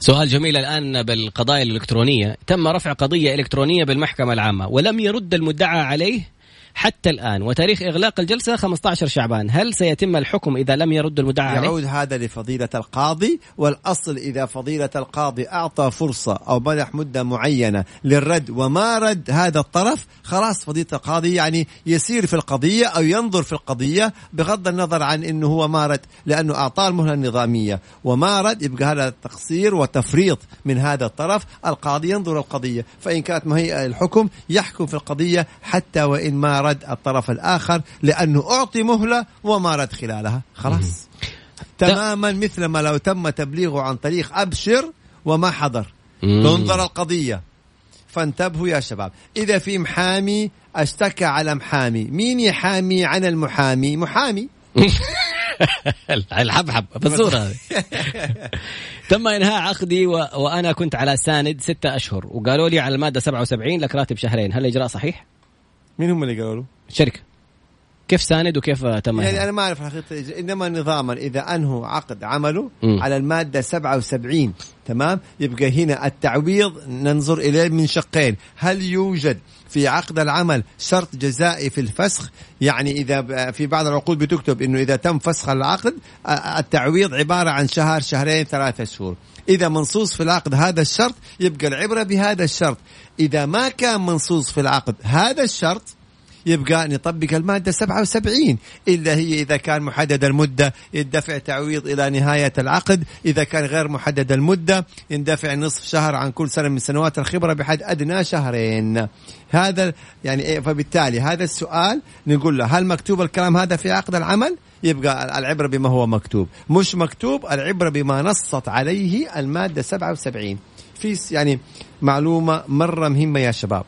سؤال جميل الآن بالقضايا الإلكترونية. تم رفع قضية إلكترونية بالمحكمة العامة ولم يرد المدعى عليه؟ حتى الآن. وتاريخ إغلاق الجلسة 15 شعبان. هل سيتم الحكم إذا لم يرد المدعى عليه؟ يعود هذا لفضيلة القاضي والأصل إذا فضيلة القاضي أعطى فرصة أو منح مدة معينة للرد وما رد هذا الطرف خلاص فضيلة القاضي يعني يسير في القضية أو ينظر في القضية بغض النظر عن أنه هو ما رد لأنه أعطاه المهلة النظامية. وما رد يبقى هذا تقصير وتفريط من هذا الطرف. القاضي ينظر القضية فإن كانت مهيئة الحكم يحكم في القضية حتى وإن ما رد الطرف الآخر لأنه أعطي مهلة وما رد خلالها. خلاص. تماما مثل ما لو تم تبليغه عن طريق أبشر وما حضر. تنظر القضية. فانتبهوا يا شباب. إذا في محامي أشتكى على محامي. مين يحامي عن المحامي؟ محامي. الحبحب بالصورة تم إنهاء عقدي و... وأنا كنت على ساند ستة أشهر. وقالوا لي على المادة 77 لك راتب شهرين. هل الإجراء صحيح؟ مين هم اللي قالوا؟ له الشركة كيف ساند وكيف تم يعني؟ أنا ما أعرف حقيقة إنما نظاما إذا أنهوا عقد عمله مم. على المادة 77 تمام؟ يبقى هنا التعويض ننظر إليه من شقين. هل يوجد في عقد العمل شرط جزائي في الفسخ؟ يعني إذا ب- في بعض العقود بتكتب إنه إذا تم فسخ العقد التعويض عبارة عن شهر شهرين ثلاثة شهور. إذا منصوص في العقد هذا الشرط يبقى العبرة بهذا الشرط. إذا ما كان منصوص في العقد هذا الشرط يبقى نطبق المادة 77 إلا هي إذا كان محدد المدة يندفع تعويض إلى نهاية العقد. إذا كان غير محدد المدة يندفع نصف شهر عن كل سنة من سنوات الخبرة بحد أدنى شهرين. هذا يعني إيه فبالتالي هذا السؤال نقول له هل مكتوب الكلام هذا في عقد العمل؟ يبقى العبرة بما هو مكتوب. مش مكتوب العبرة بما نصت عليه المادة 77 في يعني معلومة مرة مهمة يا شباب.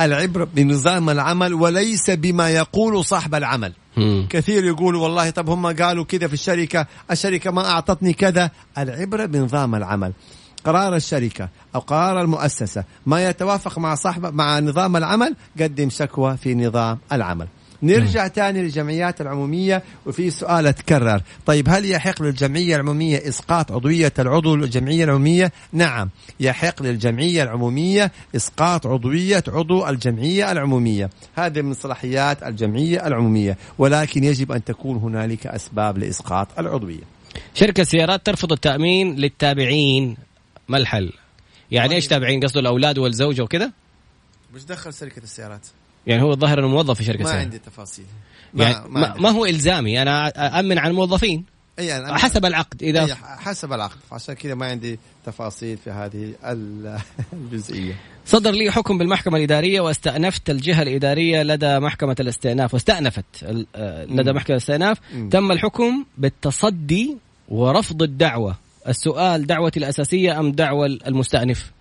العبرة بنظام العمل وليس بما يقول صاحب العمل. مم. كثير يقولوا والله طب هم قالوا كذا في الشركة الشركة ما أعطتني كذا. العبرة بنظام العمل. قرار الشركة أو قرار المؤسسة ما يتوافق مع صاحب مع نظام العمل قدم شكوى في نظام العمل. نرجع تاني للجمعيات العمومية وفي سؤال أتكرر. طيب هل يحق للجمعية العمومية إسقاط عضوية العضو للجمعية العمومية؟ نعم يحق للجمعية العمومية إسقاط عضوية عضو الجمعية العمومية. هذه من صلاحيات الجمعية العمومية ولكن يجب أن تكون هنالك أسباب لإسقاط العضوية. شركة سيارات ترفض التأمين للتابعين. ما الحل؟ يعني إيش تابعين؟ قصده الأولاد والزوجة وكذا؟ مش دخل شركة السيارات. يعني هو الظاهر إنه موظف في شركة ما سيارات عندي تفاصيل. يعني ما, عندي. ما هو إلزامي. أنا امن عن الموظفين. أي أنا حسب العقد اذا أي حسب العقد. عشان كذا ما عندي تفاصيل في هذه ال- الجزئية. صدر لي حكم بالمحكمة الإدارية واستأنفت الجهة الإدارية لدى محكمة الاستئناف واستأنفت آه، لدى مم. محكمة الاستئناف. تم الحكم بالتصدي ورفض الدعوة. السؤال دعوتي الأساسية أم دعوة المستأنف؟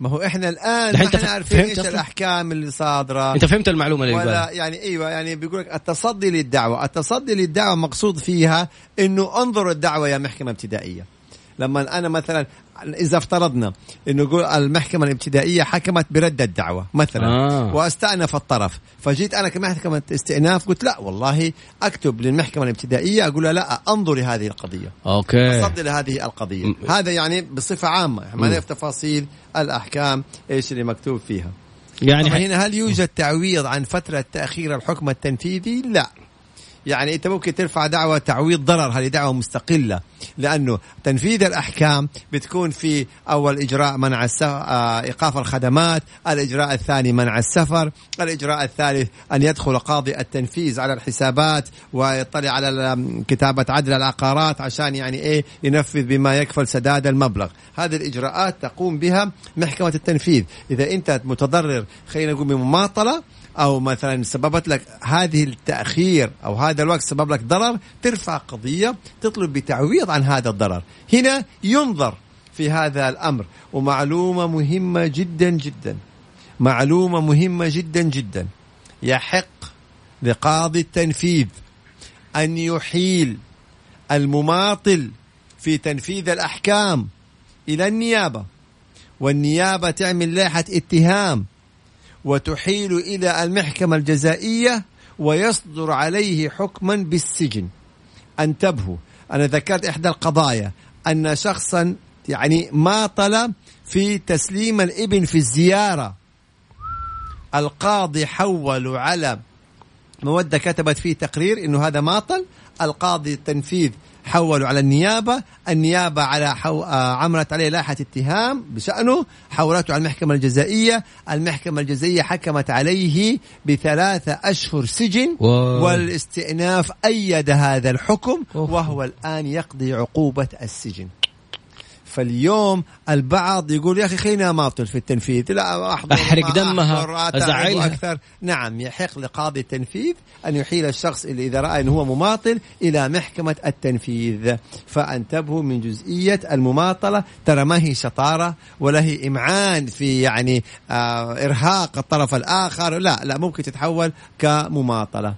ما هو إحنا الآن ما إحنا عارفين إيش؟ الأحكام اللي صادرة أنت فهمت المعلومة اللي ولا يعني إيوه يعني بيقول لك التصدي للدعوة، التصدي للدعوة مقصود فيها إنه انظر الدعوة يا محكمة ابتدائية. لما أنا مثلا إذا افترضنا إنه يقول المحكمة الابتدائية حكمت برد الدعوة مثلا آه. وأستأنف الطرف، فجيت أنا كمحكمة استئناف قلت لا والله أكتب للمحكمة الابتدائية أقول لها لا أنظري هذه القضية. أوكي تصدي لهذه القضية، م- هذا يعني بصفة عامة، ما. نعرف تفاصيل الأحكام إيش اللي مكتوب فيها. يعني هنا هل يوجد تعويض عن فترة تأخير الحكم التنفيذي؟ لا يعني أنت ممكن ترفع دعوة تعويض ضرر هذه دعوة مستقلة لأنه تنفيذ الأحكام بتكون في أول إجراء منع آه، إيقاف الخدمات، الإجراء الثاني منع السفر، الإجراء الثالث أن يدخل قاضي التنفيذ على الحسابات ويطلع على كتابة عدل العقارات عشان يعني إيه ينفذ بما يكفل سداد المبلغ، هذه الإجراءات تقوم بها محكمة التنفيذ، إذا أنت متضرر خلينا نقول بمماطلة أو مثلا سببت لك هذه التأخير أو هذا الوقت سبب لك ضرر ترفع قضية تطلب بتعويض عن هذا الضرر. هنا ينظر في هذا الأمر. ومعلومة مهمة جدا جدا. معلومة مهمة جدا جدا. يحق لقاضي التنفيذ أن يحيل المماطل في تنفيذ الأحكام إلى النيابة. والنيابة تعمل لائحة اتهام وتحيل إلى المحكمة الجزائية ويصدر عليه حكما بالسجن. أنتبهوا أنا ذكرت إحدى القضايا أن شخصا يعني ماطل في تسليم الإبن في الزيارة. القاضي حول على مودة كتبت فيه تقرير أنه هذا ماطل القاضي التنفيذ حولوا على النيابة. النيابة على حو... آه، عملت عليه لائحة اتهام بشأنه. حولته على المحكمة الجزائية. المحكمة الجزائية حكمت عليه بثلاثة أشهر سجن. واو. والاستئناف أيد هذا الحكم وهو الآن يقضي عقوبة السجن. فاليوم البعض يقول يا أخي خلينا ماطل في التنفيذ. لا أحضر أحرق دمها أزعلها. أكثر. نعم يحق لقاضي التنفيذ أن يحيل الشخص اللي إذا رأى انه هو مماطل إلى محكمة التنفيذ. فانتبهوا من جزئية المماطلة. ترى ما هي شطارة ولا هي إمعان في يعني آه إرهاق الطرف الآخر. لا لا ممكن تتحول كمماطلة.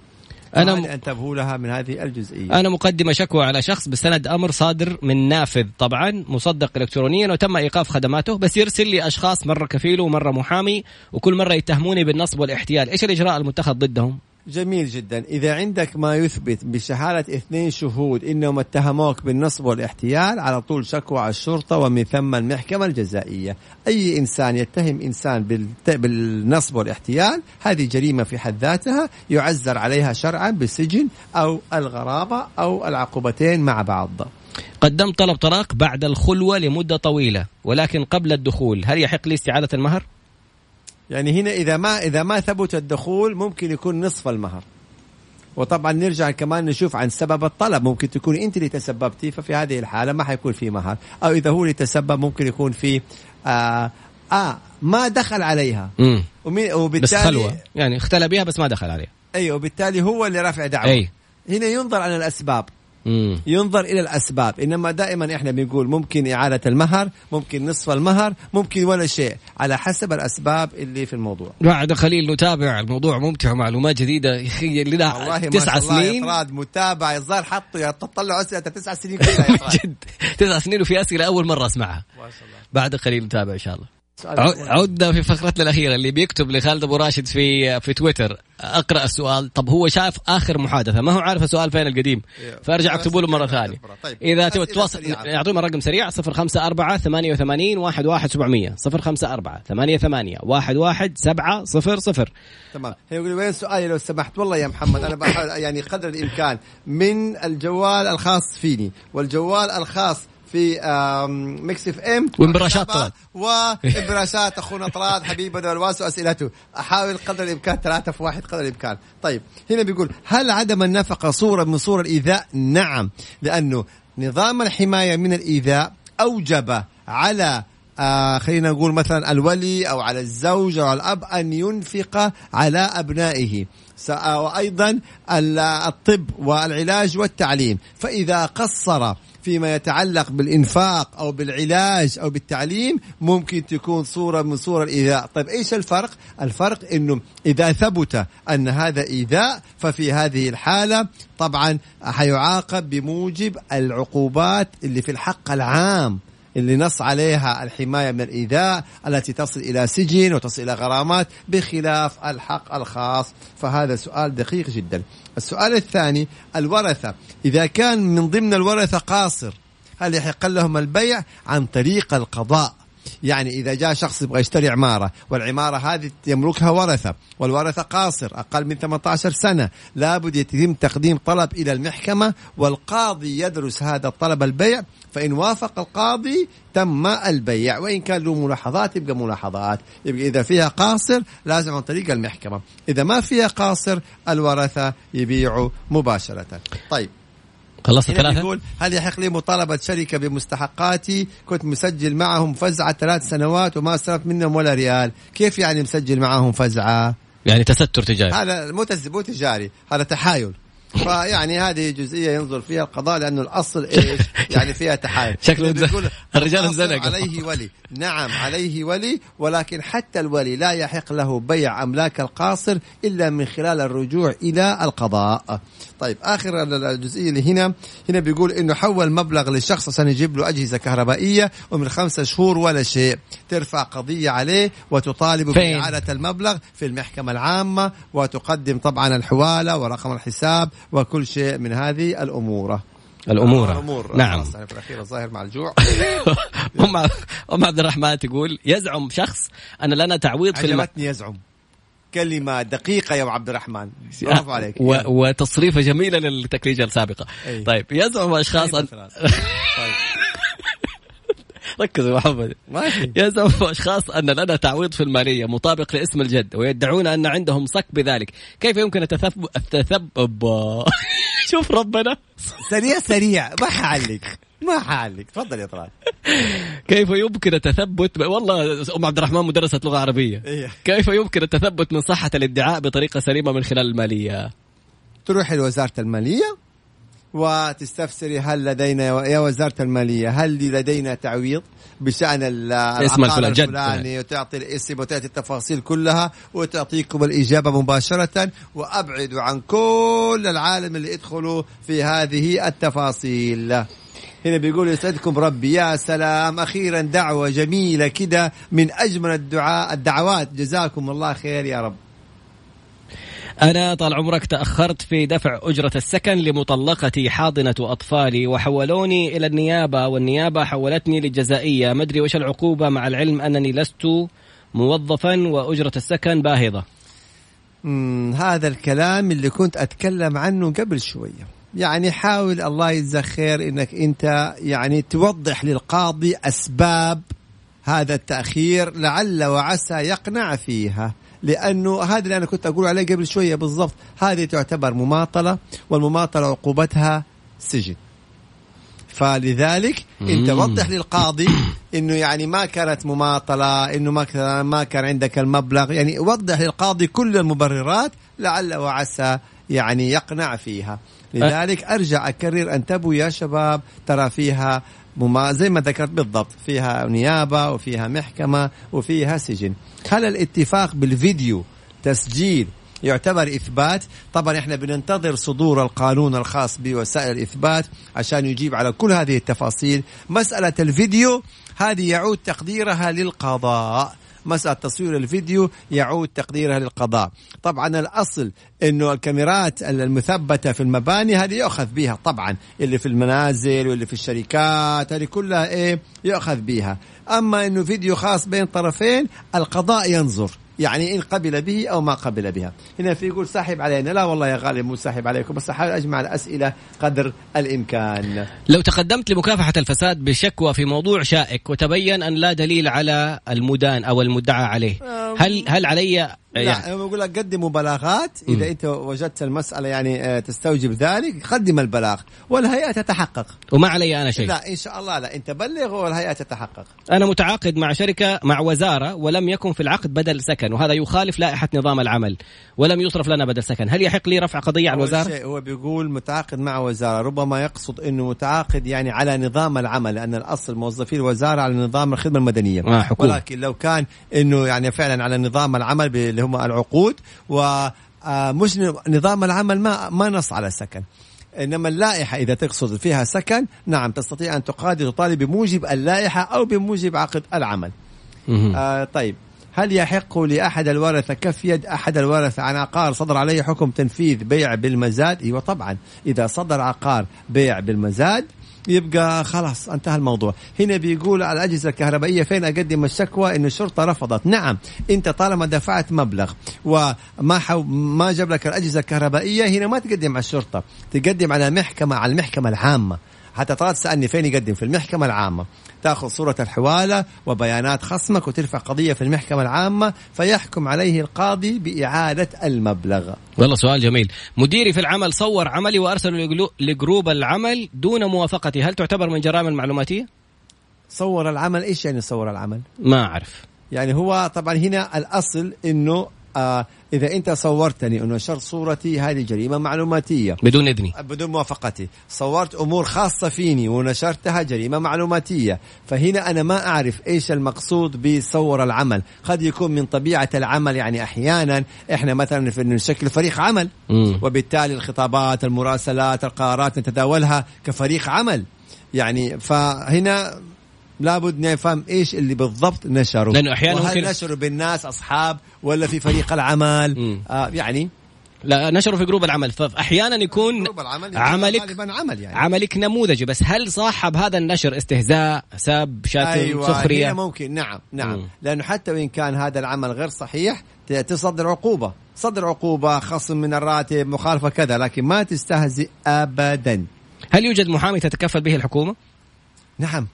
أنا م... انتبهوا لها من هذه الجزئية. أنا مقدمة شكوى على شخص بسند أمر صادر من نافذ طبعا مصدق الكترونيا وتم إيقاف خدماته بس يرسل لي أشخاص مرة كفيله ومرة محامي وكل مرة يتهموني بالنصب والإحتيال. إيش الإجراء المتخذ ضدهم؟ جميل جدا. إذا عندك ما يثبت بشهادة اثنين شهود إنهم اتهموك بالنصب والاحتيال على طول شكوى على الشرطة ومن ثم المحكمة الجزائية. أي إنسان يتهم إنسان بالنصب والاحتيال هذه جريمة في حد ذاتها يعزر عليها شرعا بالسجن أو الغرابة أو العقوبتين مع بعض. قدمت طلب طلاق بعد الخلوة لمدة طويلة ولكن قبل الدخول هل يحق لي استعادة المهر؟ يعني هنا إذا ما إذا ما ثبت الدخول ممكن يكون نصف المهر. وطبعا نرجع كمان نشوف عن سبب الطلب. ممكن تكون أنت اللي تسببتي ففي هذه الحالة ما حيكون في مهر. أو إذا هو اللي تسبب ممكن يكون في آه, آه ما دخل عليها. امم وبالتالي بس خلوة. يعني اختلى بها بس ما دخل عليها. أيوه وبالتالي هو اللي رافع دعوة. أي. هنا ينظر عن الأسباب. مم. ينظر إلى الأسباب. إنما دائما إحنا بنقول ممكن إعادة المهر ممكن نصف المهر ممكن ولا شيء على حسب الأسباب اللي في الموضوع. بعد خليل نتابع الموضوع ممتع ومعلومات جديدة. لنا تسع سنين. اطراد متابع الظاهر حطوا تطلع أسئلة تسع سنين كلها جد. تسع سنين وفي أسئلة أول مرة أسمعها. ما شاء الله. بعد خليل نتابع إن شاء الله. عدنا في فقرتنا الأخيرة اللي بيكتب لخالد أبو راشد في في تويتر أقرأ السؤال. طب هو شاف آخر محادثة ما هو عارف السؤال فين القديم. فأرجع اكتبوا له مرة ثانية. طيب. إذا تبغى تواصل يعطونا رقم سريع 054 88 11700 054 88 11700 تمام. يقول وين سؤالي لو سمحت؟ والله يا محمد أنا بحاول يعني قدر الإمكان. من الجوال الخاص فيني؟ والجوال الخاص في ميكس اف ام وانبراشات طراد وانبراشات أخونا طراد حبيبنا الواتس وأسئلته. أحاول قدر الإمكان ثلاثة في واحد قدر الإمكان. طيب هنا بيقول هل عدم النفقة صورة من صور الإيذاء؟ نعم لأنه نظام الحماية من الإيذاء أوجب على آه خلينا نقول مثلا الولي أو على الزوج أو الأب أن ينفق على أبنائه وأيضا الطب والعلاج والتعليم. فإذا قصر فيما يتعلق بالإنفاق أو بالعلاج أو بالتعليم ممكن تكون صورة من صور الإيذاء. طيب إيش الفرق؟ الفرق أنه إذا ثبت أن هذا إيذاء ففي هذه الحالة طبعا حيعاقب بموجب العقوبات اللي في الحق العام اللي نص عليها الحماية من الإيذاء التي تصل إلى سجن وتصل إلى غرامات بخلاف الحق الخاص. فهذا سؤال دقيق جدا. السؤال الثاني الورثة. إذا كان من ضمن الورثة قاصر هل يحق لهم البيع؟ عن طريق القضاء. يعني إذا جاء شخص يبغى يشتري عمارة والعمارة هذه يملكها ورثة والورثة قاصر أقل من 18 سنة لابد يتم تقديم طلب إلى المحكمة والقاضي يدرس هذا الطلب البيع فإن وافق القاضي تم البيع وإن كان له ملاحظات يبقى ملاحظات يبقى إذا فيها قاصر لازم عن طريق المحكمة إذا ما فيها قاصر الورثة يبيعوا مباشرة. طيب. خلصت ثلاثة؟ يقول هل يحق لي مطالبة شركة بمستحقاتي؟ كنت مسجل معهم فزعة ثلاث سنوات وما استلمت منهم ولا ريال. كيف يعني مسجل معهم فزعة؟ يعني تستر تجاري. هذا مو مو تجاري هذا تحايل. فيعني هذه جزئية ينظر فيها القضاء لأنه الأصل إيش؟ يعني فيها تحايل. شكله الرجال انزنق عليه ولي. نعم عليه ولي ولكن حتى الولي لا يحق له بيع أملاك القاصر إلا من خلال الرجوع إلى القضاء. طيب آخر الجزئية اللي هنا هنا بيقول إنه حول مبلغ للشخص عشان يجيب له أجهزة كهربائية ومن خمسة شهور ولا شيء. ترفع قضية عليه وتطالب بإعادة المبلغ في المحكمة العامة وتقدم طبعا الحوالة ورقم الحساب وكل شيء من هذه الأمور الأمور الأمور. نعم. في الأخير الظاهر مع الجوع. أم أم عبد الرحمن تقول يزعم شخص أن لنا تعويض في الم... يزعم. كلمة دقيقة يا عبد الرحمن. برافو عليك. و... وتصريفة جميلة للتكريجة السابقة. أي. طيب يزعم أشخاص أن... طيب. ركزوا يا محمد. يزعم أشخاص أن لنا تعويض في المالية مطابق لاسم الجد ويدعون أن عندهم صك بذلك، كيف يمكن التثبب التثبب؟ شوف ربنا. سريع سريع. ما حعلق ما حعلق تفضل يا طلال. كيف يمكن التثبت؟ والله أم عبد الرحمن مدرسة لغة عربية. إيه. كيف يمكن التثبت من صحة الادعاء بطريقة سليمة من خلال المالية؟ تروح لوزارة المالية؟ وتستفسري هل لدينا يا وزارة المالية هل لدينا تعويض بشأن العقار الفلاني وتعطي الاسم وتعطي التفاصيل كلها وتعطيكم الإجابة مباشرة؟ وأبعدوا عن كل العالم اللي يدخلوا في هذه التفاصيل. هنا بيقول يسعدكم ربي يا سلام أخيرا دعوة جميلة كده من أجمل الدعاء الدعوات. جزاكم الله خير يا رب. أنا طال عمرك تأخرت في دفع أجرة السكن لمطلقتي حاضنة أطفالي وحولوني إلى النيابة والنيابة حولتني للجزائية. ما أدري وش العقوبة مع العلم أنني لست موظفا وأجرة السكن باهظة. هذا الكلام اللي كنت أتكلم عنه قبل شوية. يعني حاول الله يجزاك خير إنك أنت يعني توضح للقاضي أسباب هذا التأخير لعل وعسى يقنع فيها. لأنه هذا اللي أنا كنت أقول عليه قبل شوية بالضبط. هذه تعتبر مماطلة والمماطلة عقوبتها سجن. فلذلك أنت وضح للقاضي إنه يعني ما كانت مماطلة إنه ما ما كان عندك المبلغ. يعني وضح للقاضي كل المبررات لعل وعسى يعني يقنع فيها. لذلك أرجع أكرر انتبهوا يا شباب ترى فيها مما زي ما ذكرت بالضبط فيها نيابة وفيها محكمة وفيها سجن. هل الاتفاق بالفيديو تسجيل يعتبر إثبات؟ طبعا إحنا بننتظر صدور القانون الخاص بوسائل الإثبات عشان يجيب على كل هذه التفاصيل. مسألة الفيديو هذه يعود تقديرها للقضاء. مسألة تصوير الفيديو يعود تقديرها للقضاء. طبعا الأصل أنه الكاميرات المثبتة في المباني هذه يؤخذ بها طبعا اللي في المنازل واللي في الشركات هذه كلها إيه يؤخذ بها. أما أنه فيديو خاص بين طرفين القضاء ينظر. يعني إن قبل به أو ما قبل بها. هنا في يقول ساحب علينا. لا والله يا غالي مو ساحب عليكم بس أحاول أجمع الأسئلة قدر الإمكان. لو تقدمت لمكافحة الفساد بشكوى في موضوع شائك وتبين أن لا دليل على المدان أو المدعى عليه هل هل علي لا يعني. بقول لك قدم مبالغات. إذا م. أنت وجدت المسألة يعني آه، تستوجب ذلك قدم البلاغ والهيئة تتحقق. وما علي أنا شيء. لا إن شاء الله لا انت بلغ والهيئة تتحقق. أنا متعاقد مع شركة مع وزارة ولم يكن في العقد بدل سكن وهذا يخالف لائحة نظام العمل. ولم يصرف لنا بدل سكن. هل يحق لي رفع قضية على الوزارة؟ شيء هو بيقول متعاقد مع وزارة. ربما يقصد إنه متعاقد يعني على نظام العمل لأن الأصل موظفي الوزارة على نظام الخدمة المدنية. آه حكومة. ولكن لو كان إنه يعني فعلا على نظام العمل هم العقود ومش نظام العمل ما ما نص على سكن. إنما اللائحة إذا تقصد فيها سكن نعم تستطيع أن تقاضي تطالب بموجب اللائحة أو بموجب عقد العمل. آه طيب هل يحق لأحد الورثة كف يد أحد الورثة عن عقار صدر عليه حكم تنفيذ بيع بالمزاد؟ أيوة طبعا. إذا صدر عقار بيع بالمزاد يبقى خلاص انتهى الموضوع. هنا بيقول على الأجهزة الكهربائية فين أقدم الشكوى إن الشرطة رفضت. نعم أنت طالما دفعت مبلغ وما حو ما جاب لك الأجهزة الكهربائية هنا ما تقدم على الشرطة تقدم على محكمة على المحكمة العامة. حتى طلعت تسألني فين يقدم في المحكمة العامة. تأخذ صورة الحوالة وبيانات خصمك وترفع قضية في المحكمة العامة فيحكم عليه القاضي بإعادة المبلغ. والله سؤال جميل. مديري في العمل صور عملي وارسله لجروب العمل دون موافقتي. هل تعتبر من جرائم المعلوماتية؟ صور العمل؟ إيش يعني صور العمل؟ ما أعرف. يعني هو طبعا هنا الأصل إنه آه إذا أنت صورتني أنه نشرت صورتي هذه جريمة معلوماتية. بدون إذني. بدون موافقتي. صورت أمور خاصة فيني ونشرتها جريمة معلوماتية. فهنا أنا ما أعرف إيش المقصود بصور العمل. قد يكون من طبيعة العمل يعني أحيانا إحنا مثلا في نشكل فريق عمل. مم. وبالتالي الخطابات المراسلات القرارات نتداولها كفريق عمل. يعني فهنا لابد نفهم إيش اللي بالضبط نشره. لأنه أحيانا وهل ممكن نشره بالناس أصحاب ولا في فريق العمل. آه يعني لا نشره في group العمل. فاحيانا يكون group العمل عملك غالبا عمل يعني. عملك نموذجي. بس هل صاحب هذا النشر استهزاء سب شتم أيوه سخرية؟ ممكن. نعم نعم. مم. لأنه حتى وإن كان هذا العمل غير صحيح تصدر عقوبة. صدر عقوبة خصم من الراتب مخالفة كذا لكن ما تستهزئ ابدا. هل يوجد محامي تتكفل به الحكومة؟ نعم.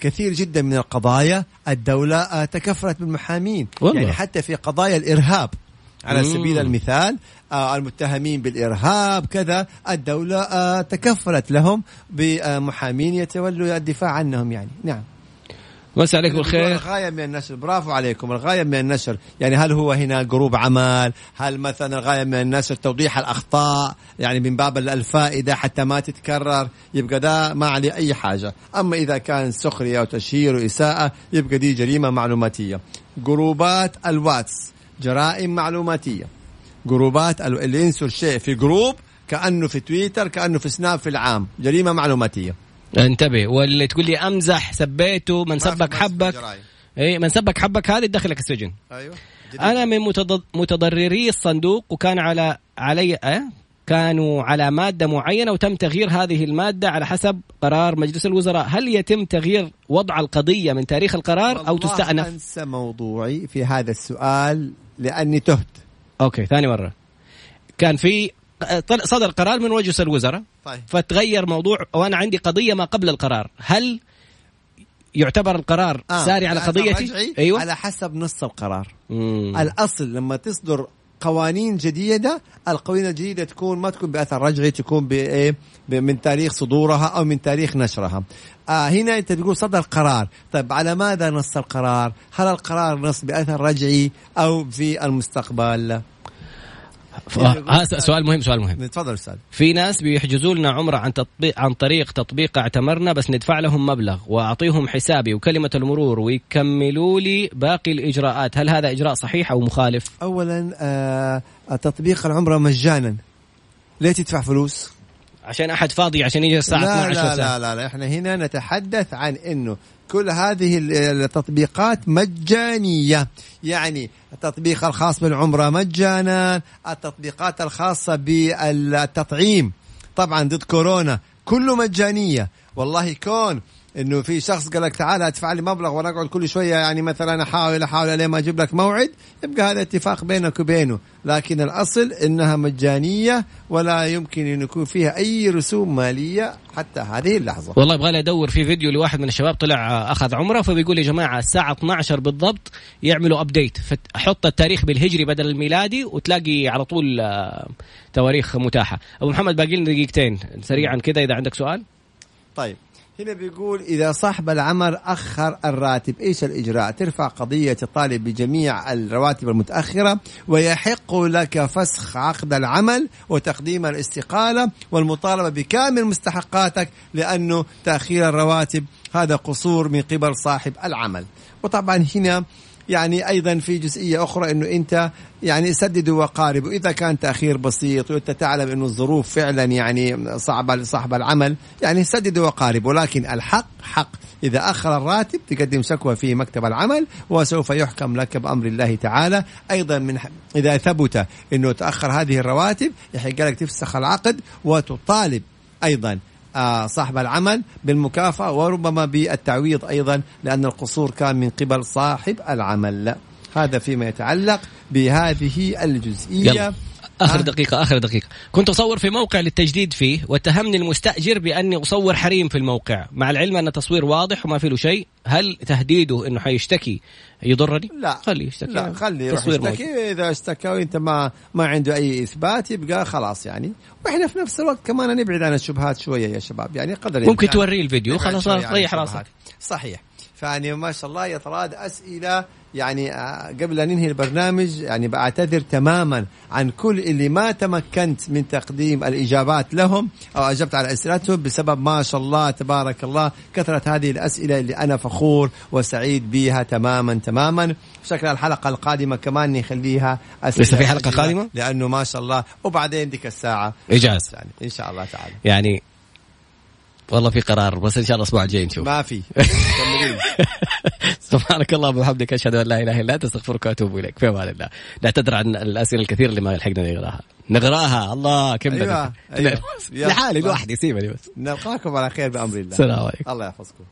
كثير جدا من القضايا الدولة آه، تكفلت بالمحامين والله. يعني حتى في قضايا الإرهاب على مم. سبيل المثال آه، المتهمين بالإرهاب كذا الدولة آه، تكفلت لهم بمحامين يتولوا الدفاع عنهم يعني نعم مساء عليكم بالخير الغاية من النشر برافو عليكم. الغاية من النشر يعني هل هو هنا جروب عمل؟ هل مثلا الغاية من النشر توضيح الأخطاء؟ يعني من باب الفائدة حتى ما تتكرر. يبقى ده ما عليه أي حاجة. أما إذا كان سخرية وتشهير وإساءة يبقى دي جريمة معلوماتية. جروبات الواتس. جرائم معلوماتية. جروبات ال- اللي ينشر شيء في group كأنه في تويتر كأنه في سناب في العام. جريمة معلوماتية. انتبه. واللي تقول لي امزح سبيته من سبك حبك. اي من سبك حبك هذه تدخلك السجن. أيوه. أنا من متض- متضرري الصندوق وكان على علي أه؟ كانوا على مادة معينة وتم تغيير هذه المادة على حسب قرار مجلس الوزراء. هل يتم تغيير وضع القضية من تاريخ القرار؟ أو تستأنف؟ أنسى موضوعي في هذا السؤال لأني تهت. أوكي ثاني مرة. كان في صدر قرار من مجلس الوزراء. طيب. فتغير موضوع وأنا عندي قضية ما قبل القرار. هل يعتبر القرار آه. ساري على قضيتي؟ أيوة. على حسب نص القرار. مم. الأصل لما تصدر قوانين جديدة القوانين الجديدة تكون ما تكون بأثر رجعي تكون بإيه؟ من تاريخ صدورها أو من تاريخ نشرها. آه هنا أنت تقول صدر قرار طيب على ماذا نص القرار؟ هل القرار نص بأثر رجعي أو في المستقبل؟ ف- هذا سؤال مهم سؤال مهم. تفضل أستاذ. في ناس بيحجزوا لنا عمرة عن تطبيق عن طريق تطبيق اعتمرنا بس ندفع لهم مبلغ وأعطيهم حسابي وكلمة المرور ويكملوا لي باقي الإجراءات، هل هذا إجراء صحيح أو مخالف؟ اولا آه تطبيق العمرة مجانا. ليه تدفع فلوس؟ عشان أحد فاضي عشان يجي الساعة لا 12 لا, لا لا لا إحنا هنا نتحدث عن إنه كل هذه ال- التطبيقات مجانية. يعني التطبيق الخاص بالعمرة مجانا التطبيقات الخاصة بالتطعيم. طبعا ضد كورونا كله مجانية. والله كون إنه في شخص قال لك تعال ادفع لي مبلغ وأنا اقعد كل شوية يعني مثلا أحاول أحاول لين ما أجيب لك موعد؟ يبقى هذا اتفاق بينك وبينه. لكن الأصل إنها مجانية ولا يمكن أن يكون فيها أي رسوم مالية حتى هذه اللحظة. والله يبغى لي أدور في فيديو لواحد من الشباب طلع آه، أخذ عمرة فبيقول يا جماعة الساعة 12 بالضبط يعملوا ابديت فحط التاريخ بالهجري بدل الميلادي وتلاقي على طول آه، تواريخ متاحة. أبو محمد باقي لنا دقيقتين. سريعا كذا إذا عندك سؤال. طيب. هنا بيقول إذا صاحب العمل أخر الراتب إيش الإجراء؟ ترفع قضية تطالب بجميع الرواتب المتأخرة ويحق لك فسخ عقد العمل وتقديم الاستقالة والمطالبة بكامل مستحقاتك لأنه تأخير الرواتب هذا قصور من قبل صاحب العمل. وطبعا هنا يعني أيضا في جزئية أخرى إنه أنت يعني سددوا وقاربوا اذا كان تأخير بسيط وأنت تعلم إنه الظروف فعلا يعني صعبة لصاحب العمل يعني سددوا وقاربوا ولكن الحق حق. إذا أخر الراتب تقدم شكوى في مكتب العمل وسوف يحكم لك بأمر الله تعالى. أيضا من إذا ثبت إنه تأخر هذه الرواتب يحق لك تفسخ العقد وتطالب أيضا صاحب العمل بالمكافأة وربما بالتعويض أيضا لأن القصور كان من قبل صاحب العمل هذا فيما يتعلق بهذه الجزئية يلا. آخر آه. دقيقة آخر دقيقة، كنت أصور في موقع للتجديد فيه واتهمني المستأجر بأني أصور حريم في الموقع، مع العلم أن التصوير واضح وما في له شيء، هل تهديده إنه حيشتكي يضرني؟ لا. خليه يشتكي. لا خليه يروح. يشتكي. إذا اشتكى وأنت ما ما عنده أي إثبات يبقى خلاص يعني. وإحنا في نفس الوقت كمان نبعد عن الشبهات شوية يا شباب. يعني قدر ممكن توريه الفيديو. خلاص ريح. راسك. صحيح. فيعني ما شاء الله يتراد أسئلة يعني آه، قبل أن ننهي البرنامج يعني بعتذر تماما عن كل اللي ما تمكنت من تقديم الإجابات لهم أو أجبت على اسئلتهم بسبب ما شاء الله تبارك الله كثره هذه الأسئلة اللي أنا فخور وسعيد بها تماما تماما. شكل الحلقة القادمة كمان نخليها أسئلة لسه في حلقة قادمة؟ لأنه ما شاء الله وبعدين ديك الساعة اجاز يعني إن شاء الله تعالى. يعني والله في قرار بس إن شاء الله الأسبوع الجاي نشوف. ما في. سبحانك اللهم وبحمدك أشهد أن لا إله إلا أنت أستغفرك وأتوب إليك. في أمان الله. نعتذر عن الأسئلة الكثيره اللي ما لحقنا نقراها. نقراها؟ الله كم أيوة،. أيوة. لحالي لوحدي سيبني بس. نلقاكم على خير بأمر الله. السلام عليكم. الله يحفظكم.